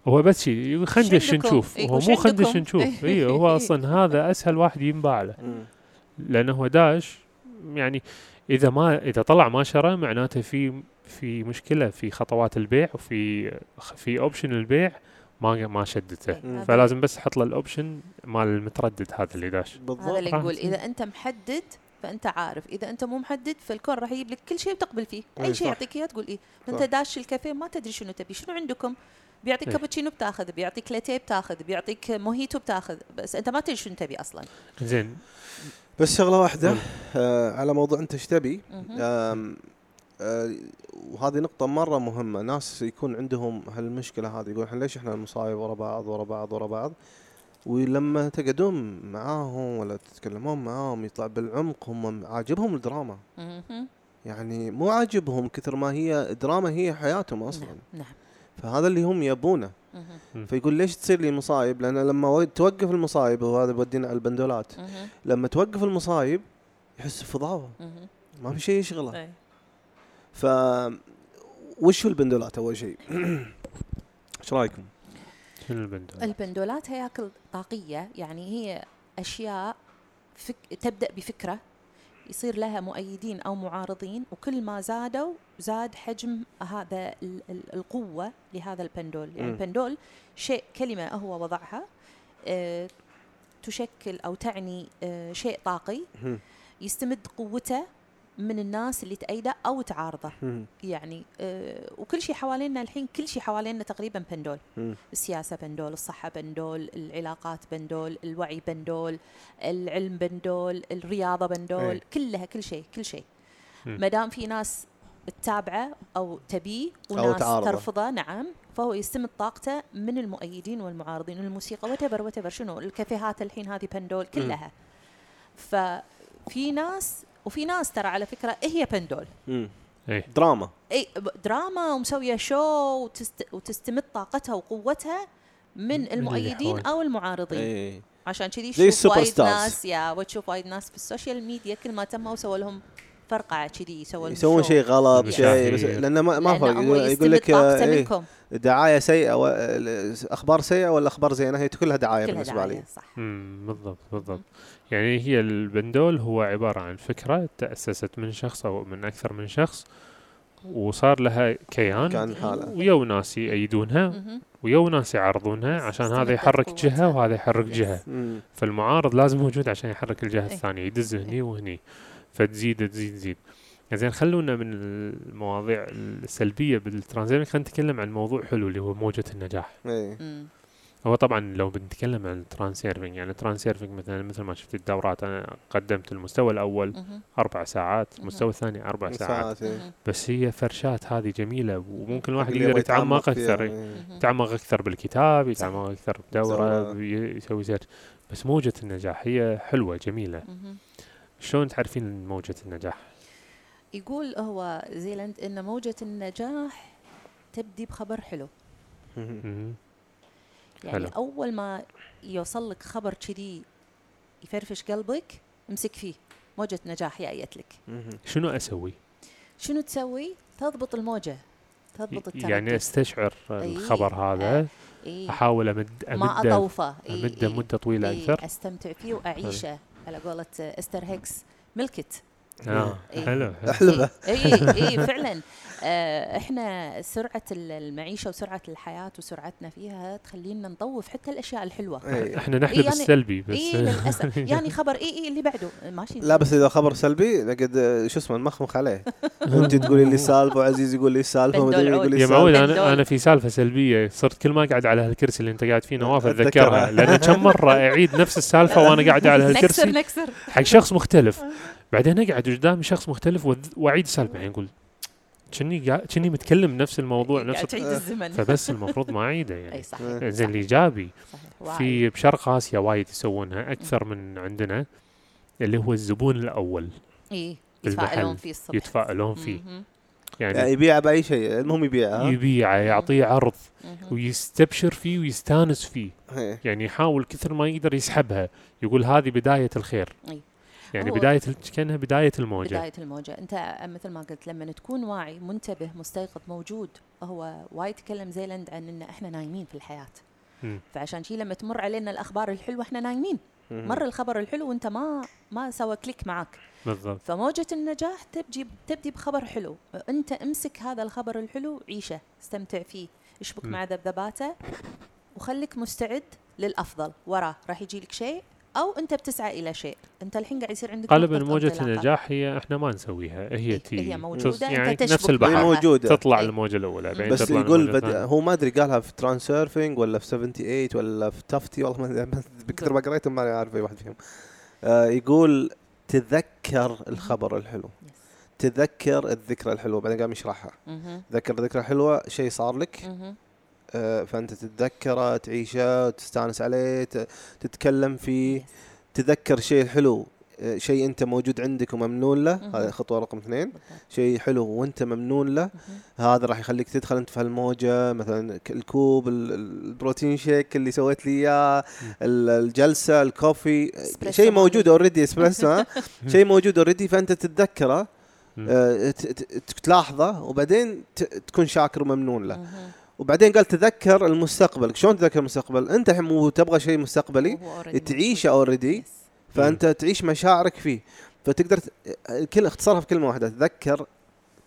هو بس شي يقول خلينا شو ندش عندكم؟ نشوف. إيه، هو مو خلينا ندش عندكم؟ نشوف اي هو أصلا هذا أسهل واحد ينباع له. لأنه هو داش يعني إذا ما إذا طلع ما شرى معناته في في مشكلة في خطوات البيع وفي في option البيع ما ما شدته. إيه، هذا- فلازم بس أحط له ال option مال المتردد هذا اللي داش. هذا بالضبط اللي راح نقول. إذا أنت محدد فأنت عارف. إذا أنت مو محدد فالكون راح يجيب لك كل شيء وتقبل فيه. إيه، أي شيء. يعطيك إياه تقول إيه. أنت. داش الكافيه ما تدري شنو تبي. شنو عندكم؟ بيعطيك إيه. كابتشينو بتاخذ بيعطيك لاتيه بتاخذ بيعطيك موهيتو بتاخذ. بس أنت ما تدري شنو تبي أصلا. زين. بس شغلة واحدة. آه على موضوع أنت إيش تبي. آه وهذه نقطة مرة مهمة. ناس يكون عندهم هالمشكلة هذه يقول إحنا ليش إحنا المصايب ورا بعض ورا بعض ورا بعض. ولما تقعدون معاهم ولا تتكلمون معاهم يطلع بالعمق هم عاجبهم الدراما. يعني مو عاجبهم كثر ما هي دراما هي حياتهم أصلا نعم نعم فهذا اللي هم يبونه. فيقول ليش تصير لي مصايب لأن لما توقف المصايب وهذا بودينا على البندولات. لما توقف المصايب يحس بفضاوة. ما في شيء يشغله إيه. ف وش هو البندولات أول شيء؟ <clears throat> إيش رأيكم؟ شنو البندول؟ البندولات هياكل طاقية يعني هي أشياء فك... تبدأ بفكرة يصير لها مؤيدين أو معارضين وكل ما زادوا زاد حجم هذا ال- ال- القوة لهذا البندول يعني مم. البندول شيء كلمة هو وضعها آه، تشكل أو تعني آه، شيء طاقي مهم. يستمد قوته من الناس اللي تأيده أو تعارضه مهم. يعني آه، وكل شيء حوالينا الحين كل شيء حوالينا تقريبا بندول مهم. السياسة بندول الصحة بندول العلاقات بندول الوعي بندول العلم بندول الرياضة بندول إيه. كلها كل شيء كل شيء مم. ما دام في ناس تتابعه أو تبيه أو وناس تعارضه. ترفضه نعم فهو يستمد طاقته من المؤيدين والمعارضين الموسيقى وتبر وتبر شنو الكافيهات الحين هذه بندول كلها ففي ناس وفي ناس ترى على فكرة هي بندول. إيه دراما إي دراما ومسوية شو وتست وتستمد طاقتها وقوتها من المؤيدين. أو المعارضين إيه عشان كذي تشوف وايد. ناس يا وتشوف وايد ناس في ال social media كل ما تموا سووا لهم فرقعه كذي يسوون شو. شيء غلط. شيء بس لأنه ما, ما فرق يقول لك إيه دعاية سيئة و... أخبار سيئة ولا أخبار زينة هي كلها دعاية كلها بالنسبة لي دعاية صح بالضبط بالضبط يعني هي البندول هو عبارة عن فكرة تأسست من شخص أو من أكثر من شخص وصار لها كيان كان حالة ويو ناس يأيدونها. ويو ناس يعارضونها عشان هذا يحرك. جهة وهذا يحرك. جهة. فالمعارض لازم موجود عشان يحرك الجهة إيه. الثانية يدز إيه. هني وهني فتزيد تزيد تزيد زين خلونا من المواضيع السلبية بالترانسيرفنج خلينا نتكلم عن موضوع حلو اللي هو موجة النجاح مم. هو طبعا لو بنتكلم عن الترانسيرفنج يعني الترانسيرفنج مثلا مثل ما شفت الدورات أنا قدمت المستوى الأول. أربع ساعات. المستوى الثاني أربع ساعات ساعات إيه. بس هي فرشات هذه جميلة وممكن الواحد يقدر يتعمق أكثر إيه. يتعمق أكثر بالكتاب يتعمق أكثر بدورة يسوي search بس موجة النجاح هي حلوة جميلة مهم. شلون تعرفين موجة النجاح؟ يقول هو زيلاند إن موجة النجاح تبدي بخبر حلو. يعني حلو. أول ما يوصل لك خبر كذي يفرفش قلبك امسك فيه موجة نجاح جايت لك. شنو أسوي؟ شنو تسوي تضبط الموجة تضبط التردد يعني أستشعر إي. الخبر هذا إيه؟ أحاول امد ما أمده اطوفه إيه أمده مدة طويلة إيه أكثر أستمتع فيه وأعيشه على قولة إستر هيكس ملكت آه إيه. حلو حلو. احلبه اي اي فعلا آه، إحنا سرعة ال- المعيشة وسرعة الحياة وسرعتنا فيها تخلينا نطوف حتى الأشياء الحلوة. إيه. إحنا نحلب يعني- السلبي بس اي للأسف. <laughs> يعني خبر اي اي اللي بعده. ماشي. لا بس إذا خبر سلبي آه، شو اسمه نمخمخ عليه. <laughs> أنت تقولي لي السالفه وعزيز يقول لي بندول ومدري. يقول لي يا معود. أنا أنا في سالفة سلبية. صرت كل ما اقعد على هالكرسي اللي أنت قاعد فيه نواف أتذكرها. أتذكرها لأن كم مرة أعيد نفس السالفة وأنا <laughs> قاعد على نكسر هالكرسي. نكسر. حق شخص مختلف. بعدين أقعد قدام شخص مختلف وأعيد السالفة. بعدين أقول كني قاعد- كني متكلم نفس الموضوع نفس تعيد الزمن. فبس المفروض ما أعيده إي يعني صحيح زين الايجابي. في بشرق آسيا وايد يسوونها أكثر من عندنا اللي هو الزبون الأول. إي يتفائلون فيه الصبح. يتفائلون فيه. يعني يعني يبيع بأي شيء المهم يبيعها يبيعه يعطيه عرض. ويستبشر فيه ويستانس فيه. يعني يحاول كثر ما يقدر يسحبها يقول هذه بداية الخير. أي. يعني هو- بداية ال- كأنها بداية الموجة. بداية الموجة. أنت مثل ما قلت لما تكون واعي منتبه مستيقظ موجود هو وايد تكلم زيلاند عن أن إحنا نايمين في الحياة. مم. فعشان شي لما تمر علينا الأخبار الحلوة إحنا نايمين. مر الخبر الحلو وأنت ما ما سوى click معك بالضبط. فموجة النجاح تبجي تبدي بخبر حلو. أنت امسك هذا الخبر الحلو عيشه استمتع فيه اشبك مم. مع ذبذباته وخليك مستعد للأفضل. وراه راح يجي لك شيء أو أنت بتسعى إلى شيء. أنت الحين قاعد يصير عندك غالبا انطلاقة. النجاح هي إحنا ما نسويها. هي هي تي موجودة، تص- أنت يعني تشبك نفس. هي البحر. موجودة. تطلع إيه. الموجة الأولى. بعدين بس تطلع يقول بد... هو ما أدري قالها في ترانسيرفنج ولا في 78 ولا في تفتي والله ما أدري، بكثر ما قريته ما عارف أي واحد فيهم. آه يقول تذكر الخبر الحلو. yes. تذكر الذكرى الحلوة. بعدين قام يشرحها. مهم. تذكر ذكرى حلوة شيء صار لك. فأنت تتذكره تعيشه تستانس عليه تتكلم فيه yes. تذكر شيء حلو آه، شيء أنت موجود عندك وممنون له. هذه خطوة رقم اثنين. شيء حلو وأنت ممنون له. هذا راح يخليك تدخل أنت في هالموجة مثلا الكوب ال- ال- ال protein shake اللي سويت لي إياه ال- الجلسة ال coffee <laughs> شيء موجود. already اسبريسو ها شيء موجود already فأنت تتذكره. آه، تلاحظه وبعدين تكون شاكر وممنون له. وبعدين قال تذكر المستقبل شلون تذكر المستقبل أنت الحين مو تبغى شيء مستقبلي تعيشه. already. فأنت تعيش مشاعرك فيه فتقدر ت- كل اختصارها في كلمة واحدة تذكر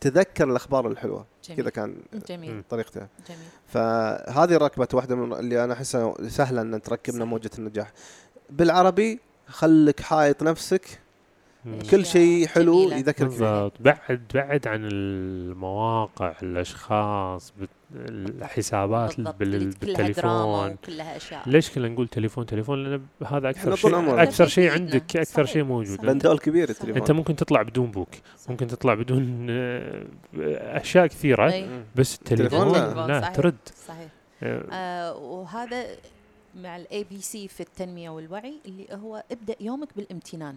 تذكر الأخبار الحلوة. كذا كان جميل مم. طريقته جميل فهذه ركبت واحدة من اللي أنا أحسها سهلة إن تركبنا. موجة النجاح بالعربي خلك حايط نفسك. كل شيء حلو جميلة. يذكرك فيه بالضبط بعد بعد عن المواقع الأشخاص بت- الحسابات بال- كلها بالتليفون وكلها أشياء ليش كنا نقول تليفون تليفون لأن هذا أكثر شيء. أكثر شيء. عندك أكثر شيء موجود. بندول كبير. التليفون أنت ممكن تطلع بدون بوك ممكن تطلع بدون آه، أشياء كثيرة. بس التليفون لا. ترد صحيح آه، آه وهذا مع ال ABC في التنمية والوعي اللي هو ابدأ يومك بالامتنان.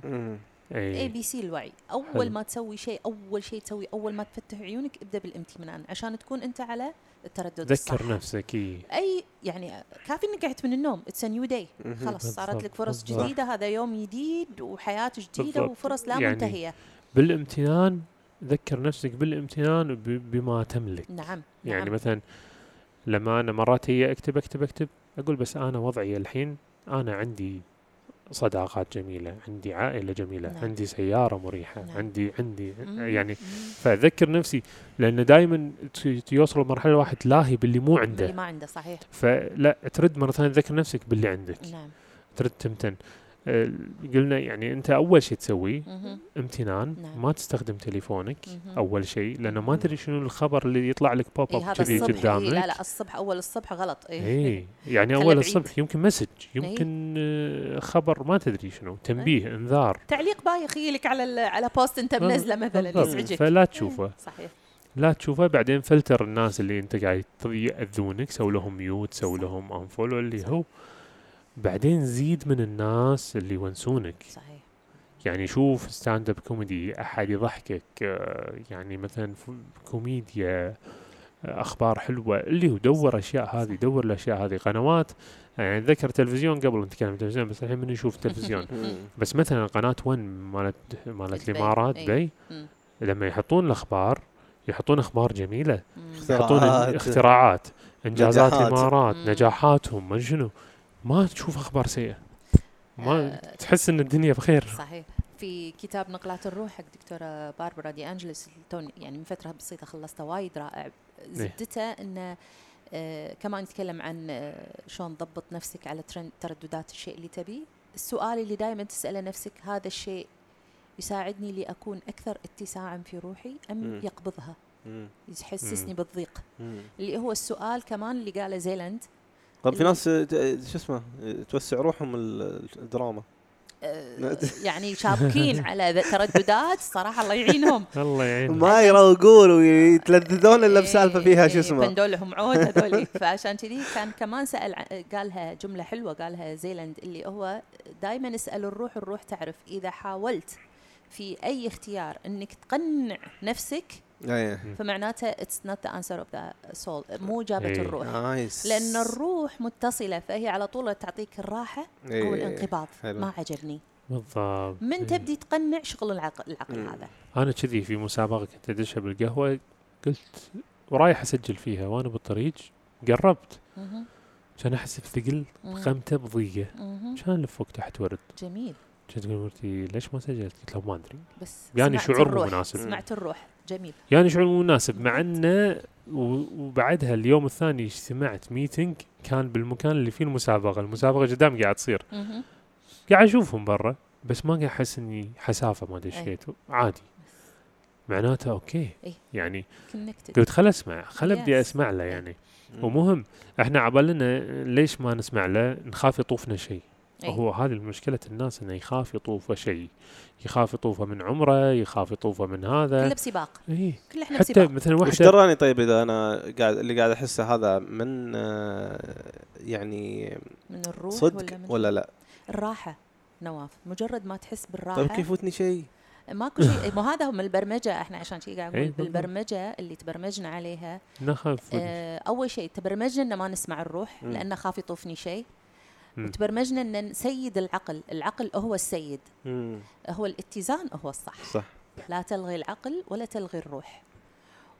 ABC الوعي أول حلو. ما تسوي شيء أول شيء تسوي أول ما تفتح عيونك ابدأ بالامتنان عشان تكون أنت على التردد الصح ذكر نفسك اي أي يعني كافي إنك قعدت من النوم it's new day. خلاص صارت لك فرص بالضبط. جديدة هذا يوم جديد وحياة جديدة بالضبط. وفرص لا يعني منتهية بالامتنان ذكر نفسك بالامتنان بما تملك نعم يعني نعم. مثلا لما أنا مرات هي أكتب أكتب أكتب أقول بس أنا وضعي الحين أنا عندي صداقات جميلة عندي عائلة جميلة نعم. عندي سيارة مريحة نعم. عندي عندي مم. يعني مم. فأذكر نفسي لأن دائما يوصل لمرحلة الواحد لاهي باللي مو اللي عنده ما عنده صحيح فلا ترد مرة ثانية تذكر نفسك باللي عندك نعم ترد تمتن قلنا يعني أنت أول شيء تسويه. امتنان نعم. ما تستخدم تليفونك مهم. أول شيء لأنه ما. تدري شنو الخبر اللي يطلع لك pop up هذا كذي إيه قدامك لا لا الصبح أول الصبح غلط اي اي يعني خلي أول بعيد. الصبح يمكن message يمكن آه، خبر ما تدري شنو تنبيه إيه. إنذار تعليق بايخ يجيلك على على post أنت. منزله مثلا. يزعجك فلا إيه، تشوفه صحيح لا تشوفه بعدين فلتر الناس اللي أنت قاعد يأذونك سوي لهم mute سوي. لهم unfollow اللي. هو بعدين زيد من الناس اللي يونسونك صحيح يعني شوف stand-up comedy أحد يضحكك آه، يعني مثلا كوميديا آه، أخبار حلوة اللي هو دور أشياء هذه. دور الأشياء هذه قنوات يعني ذكر تلفزيون قبل نتكلم تلفزيون بس الحين من نشوف <laughs> تلفزيون. بس مثلا قناة 1 مالت مالت. الإمارات. دبي. لما يحطون الأخبار يحطون أخبار جميلة. يحطون اختراعات. اختراعات إنجازات. الإمارات. نجاحاتهم ما شنو ما تشوف أخبار سيئة ما آه، تحس إن الدنيا بخير صحيح في كتاب نقلات الروح حق دكتورة باربرا دي أنجلس يعني من فترة بسيطة خلصته وايد رائع زبدته انه آه كمان يتكلم عن آه شلون تضبط نفسك على ترند ترددات الشيء اللي تبيه السؤال اللي دائما تسأله نفسك هذا الشيء يساعدني لأكون أكثر اتساعا في روحي أم مم. يقبضها مم. يحسسني مم. بالضيق مم. اللي هو السؤال كمان اللي قاله زيلاند طب في ناس آه، ت- شو اسمه آه، توسع روحهم ال- الدراما. آه، <laughs> يعني شابكين على ترددات صراحة الله يعينهم. <laughs> الله يعين ما يروقون ويتلذذون إلا إيه، بسالفه فيها شو إيه، اسمه. بندولهم عود <laughs> هذولي. فعشان كذي كان كمان سأل قالها جملة حلوة قالها زيلاند اللي هو دائما اسأل الروح الروح تعرف. إذا حاولت في أي اختيار إنك تقنع نفسك إيه فمعناته it's not the answer of the soul مو جابت إيه. الروح نايس لأن الروح متصلة فهي على طول تعطيك الراحة أو إيه، الانقباض حلو. ما عجبني بالضبط من. تبدي تقنع شغل العقل العقل مم. هذا أنا كذي في مسابقة كنت ادشها بالقهوة قلت ورايح أسجل فيها وأنا بالطريق قربت. كان أحس بثقل مم. خمته بضيقة. كان لف فوق تحت ورد جميل كنت تقول مرتي ليش ما سجلت؟ قلت له ما أدري بس يعني شعور مو. مناسب. سمعت الروح جميل. يعني شعور مناسب مع انه وبعدها اليوم الثاني اجتمعت meeting كان بالمكان اللي فيه المسابقة، المسابقة قدام قاعد تصير،. قاعد أشوفهم برا بس ما قاعد أحس إني حسافة ما دشيت عادي. معناته okay. إيه. يعني connected قلت خل أسمع خل أبدي Yes. أسمع له إيه. يعني. مم. ومهم إحنا عبالنا ليش ما نسمع له؟ نخاف يطوفنا شيء. إيه. هو هذه مشكلة الناس إنه يخاف يطوفه شيء. يخاف يطوفه من عمره يخاف يطوفه من كله هذا بسباق. إيه. كله إحنا حتى بسباق. مثلا وش واحدة دراني طيب إذا أنا قاعد اللي قاعد أحسه هذا من آه، يعني من الروح صدق ولا من ولا لا؟ الراحة نواف. مجرد ما تحس بالراحة. طيب كيف يفوتني شيء؟ ماكو شيء. مو هذا هو من البرمجة. إحنا عشان شيء قاعد إيه، نقول. بالبرمجة اللي تبرمجنا عليها نخاف. آه أول شيء تبرمجنا ان ما نسمع الروح. لأنه خاف يطوفني شيء. مم. وتبرمجنا إن نسيد العقل. العقل هو السيد. مم. هو الاتزان هو الصح. صح. لا تلغي العقل ولا تلغي الروح.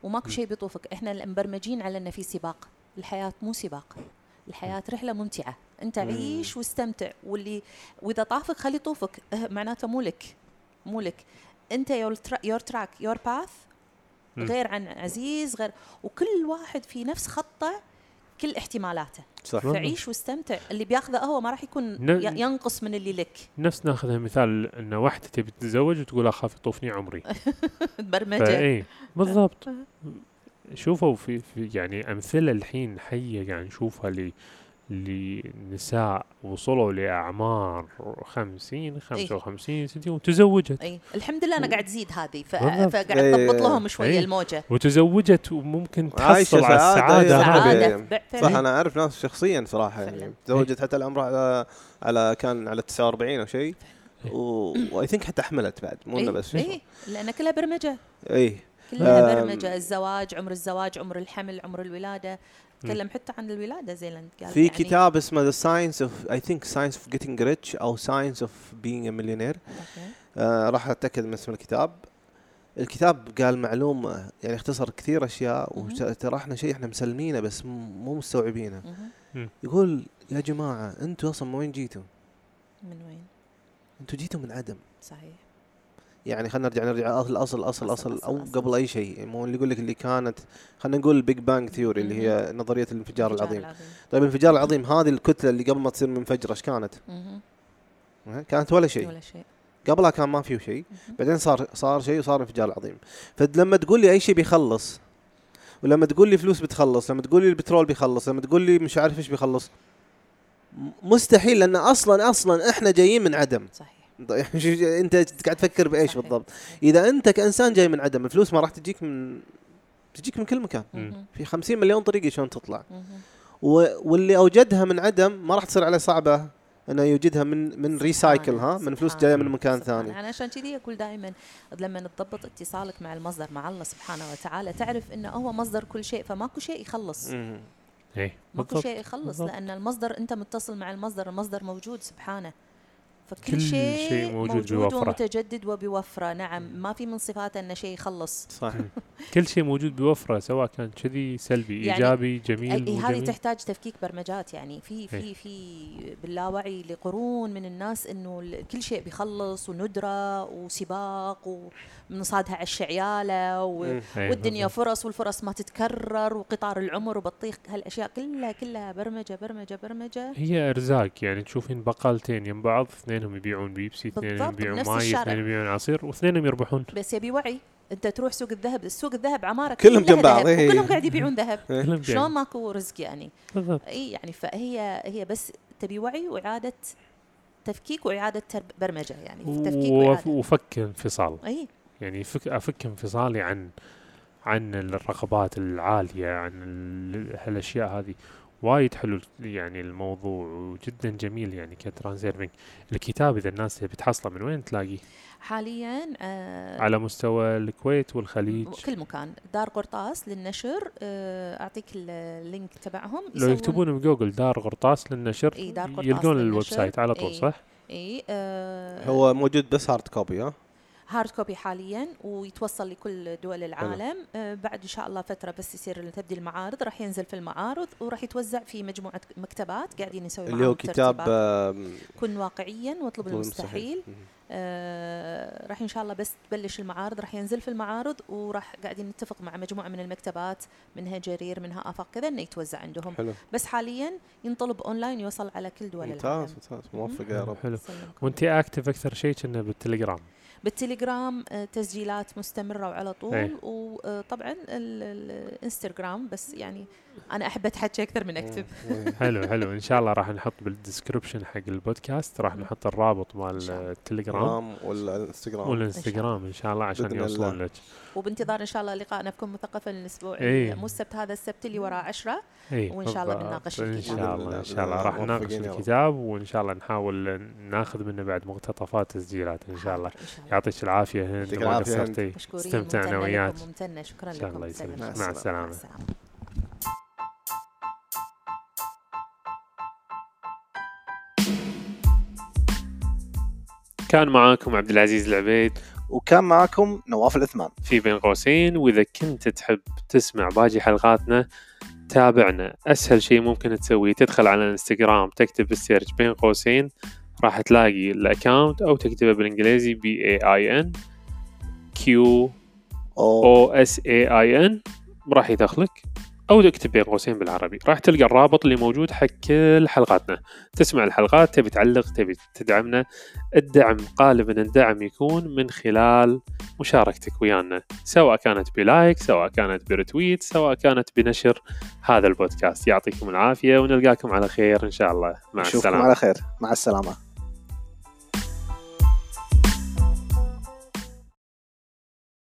وماكو شيء بيطوفك. إحنا مبرمجين على إنه في سباق. الحياة مو سباق. الحياة رحلة ممتعة. أنت مم. عيش واستمتع. واللي وإذا طافك خلي يطوفك. أه، معناته مو لك. مو لك. أنت your track your path. غير عن عزيز غير. وكل واحد في نفس خطه كل احتمالاته. صح. فعيش واستمتع. اللي بياخذه هو ما راح يكون ن- ينقص من اللي لك. نفس ناخذها مثال ان واحدة تبي تتزوج وتقول أخاف يطوفني عمري. <laughs> برمجه في بالضبط. <laughs> شوفوا في, في يعني أمثلة الحين حية قاعد نشوفها ل لنساء وصلوا لأعمار 50 55 60 وتزوجت اي الحمد لله أنا قاعد تزيد هذه ف... فقاعد. تضبط لهم شوية إي. الموجة وتزوجت وممكن تحصل على سعادة، السعادة يا هذه ربي. سعاده ب- صح. أنا أعرف ناس شخصيا صراحة يعني. تزوجت حتى العمر على على كان على 49 أو شيء إيه. و I think حتى حملت بعد مو إنه إي. بس اي لأن كلها برمجة اي كلها. برمجة الزواج عمر الزواج عمر الحمل عمر الولادة تكلم حتى عن الولادة زيلاند قال في يعني كتاب اسمه the science of I think science of getting rich أو science of being a millionaire راح أتأكد من اسم الكتاب. الكتاب قال معلومة يعني اختصر كثير أشياء مهم. وطرح لنا شيء إحنا مسلمينه بس مو مستوعبينه. يقول يا جماعة أنتم أصلا من وين جيتوا؟ من وين؟ أنتم جيتوا من عدم. صحيح. يعني خلينا نرجع نرجع اصل اصل اصل أصل، أصل أو أصل، أصل. قبل أي شيء مو اللي يقول لك اللي كانت خلينا نقول ال Big Bang theory اللي هي نظرية الانفجار العظيم. طيب الانفجار العظيم هذه الكتلة اللي قبل ما تصير منفجرة إيش كانت؟ كانت ولا شيء. ولا شيء. قبلها كان ما فيه شيء. بعدين صار صار شيء وصار انفجار عظيم. فلما تقول لي أي شيء بيخلص ولما تقول لي فلوس بتخلص لما تقول لي البترول بيخلص لما تقول لي مش عارف إيش بيخلص مستحيل لأن أصلا أصلا إحنا جايين من عدم. صحيح. انت قاعد تفكر بإيش صحيح. بالضبط إذا أنت كإنسان جاي من عدم الفلوس ما راح تجيك من تجيك من كل مكان. في 50 مليون طريقه شلون تطلع. و- واللي أوجدها من عدم ما راح تصير عليه صعبة إنه يوجدها من من ريسايكل ها من فلوس جاية من مكان سبحانه. ثاني أنا عشان كذي أقول دائما لما تضبط اتصالك مع المصدر مع الله سبحانه وتعالى تعرف إنه هو مصدر كل شيء فماكو شيء يخلص مم. اي ماكو. شيء يخلص بالضبط. لأن المصدر أنت متصل مع المصدر المصدر موجود سبحانه فكل كل شيء, شيء موجود موجود بوفرة. ومتجدد وبوفرة نعم ما في من صفاته أن شيء يخلص صح <laughs> كل شيء موجود بوفرة سواء كان كذي سلبي يعني إيجابي جميل هذه. تحتاج تفكيك برمجات يعني في إيه. في في باللاوعي لقرون من الناس ال- كل شيء بيخلص وندرة وسباق ومنصادها على الشعيالة و مم. إيه، والدنيا. فرص والفرص ما تتكرر وقطار العمر وبطيخ هالأشياء كلها كلها برمجة برمجة برمجة هي أرزاق يعني تشوفين بقالتين يم بعض اثنينهم يبيعون بيبسي اثنينهم يبيعون ماي. اثنينهم يبيعون عصير واثنينهم يربحون. بس يبي وعي انت تروح سوق الذهب السوق الذهب عمارة كلهم جنب بعض، ذهب، إيه. قاعد يبيعون ذهب. <laughs> إيه. كلهم شلون. ماكو رزق يعني؟ بالضبط. إي يعني فهي هي بس تبي وعي وإعادة تفكيك وإعادة ترب- برمجة يعني تفكيك وإعادة. وفك انفصال. إي. يعني فك أفك انفصالي عن عن الرغبات العالية عن ال- هالأشياء هذه. وايد حلو يعني الموضوع وجدا جميل يعني ك Transurfing الكتاب إذا الناس تبي تحصله من وين تلاقيه؟ حاليا آه على مستوى الكويت والخليج كل مكان دار قرطاس للنشر آه أعطيك ال- link تبعهم لو يكتبون بجوجل دار قرطاس للنشر إي، دار قرطاس يلقون للنشر. ال website على طول إي. صح؟ إي آه هو موجود بس هارد كوبي ها هارد كوبي حاليا ويتوصل لكل دول العالم. آه بعد إن شاء الله فترة بس يصير تبدي المعارض راح ينزل في المعارض وراح يتوزع في مجموعة مكتبات قاعدين يسوي اللي هو كتاب. آم، كن واقعيا واطلب طلب المستحيل. آه راح إن شاء الله بس تبلش المعارض راح ينزل في المعارض وراح قاعدين نتفق مع مجموعة من المكتبات منها جرير منها آفاق كذا إنه يتوزع عندهم. حلو. بس حاليا ينطلب أونلاين يوصل على كل دول ممتاز العالم. ممتاز. موفق يا رب. حلو. وأنت active أكثر شيء كنا بالتليجرام. بالتليجرام آه، تسجيلات مستمرة وعلى طول إيه. وطبعا الإنستغرام بس يعني أنا أحب أتحكي أكثر من أكتب مم. حلو حلو إن شاء الله راح نحط بال description حق البودكاست راح نحط الرابط مال شاء. التليجرام جرام ولا انستغرام والإنستغرام إن شاء الله عشان يوصلون. لك وبانتظار إن شاء الله لقائنا بكم مثقفة الأسبوع إيه. مو السبت هذا السبت اللي وراه عشرة اي وإن شاء الله. بنناقش إن الكتاب. شاء بإذن الله إن شاء الله راح. نناقش. الكتاب وإن شاء الله نحاول ناخذ منه بعد مقتطفات تسجيلات إن شاء الله إن شاء الله يعطيك العافية هند ما العافية هند. قصرتي استمتعنا وياك لكم ممتنة شكرا إن شاء لكم الله. يسلمك. مع مع السلامة. مع السلامة كان معاكم عبد العزيز العبيد وكان معكم نواف العثمان في بين قوسين وإذا كنت تحب تسمع باقي حلقاتنا تابعنا. أسهل شيء ممكن تسويه تدخل على الانستغرام تكتب بال search بين قوسين راح تلاقي ال account أو تكتبه بالإنجليزي B E I N Q O S E I N راح يدخلك. أو اكتب بين قوسين بالعربي. راح تلقى الرابط اللي موجود حق كل حلقاتنا. تسمع الحلقات تبي تعلق تبي تدعمنا. الدعم غالبا الدعم يكون من خلال مشاركتك ويانا. سواء كانت ب like سواء كانت ب retweet سواء كانت بنشر هذا البودكاست. يعطيكم العافية ونلقاكم على خير إن شاء الله. مع السلامة. على خير. مع السلامة.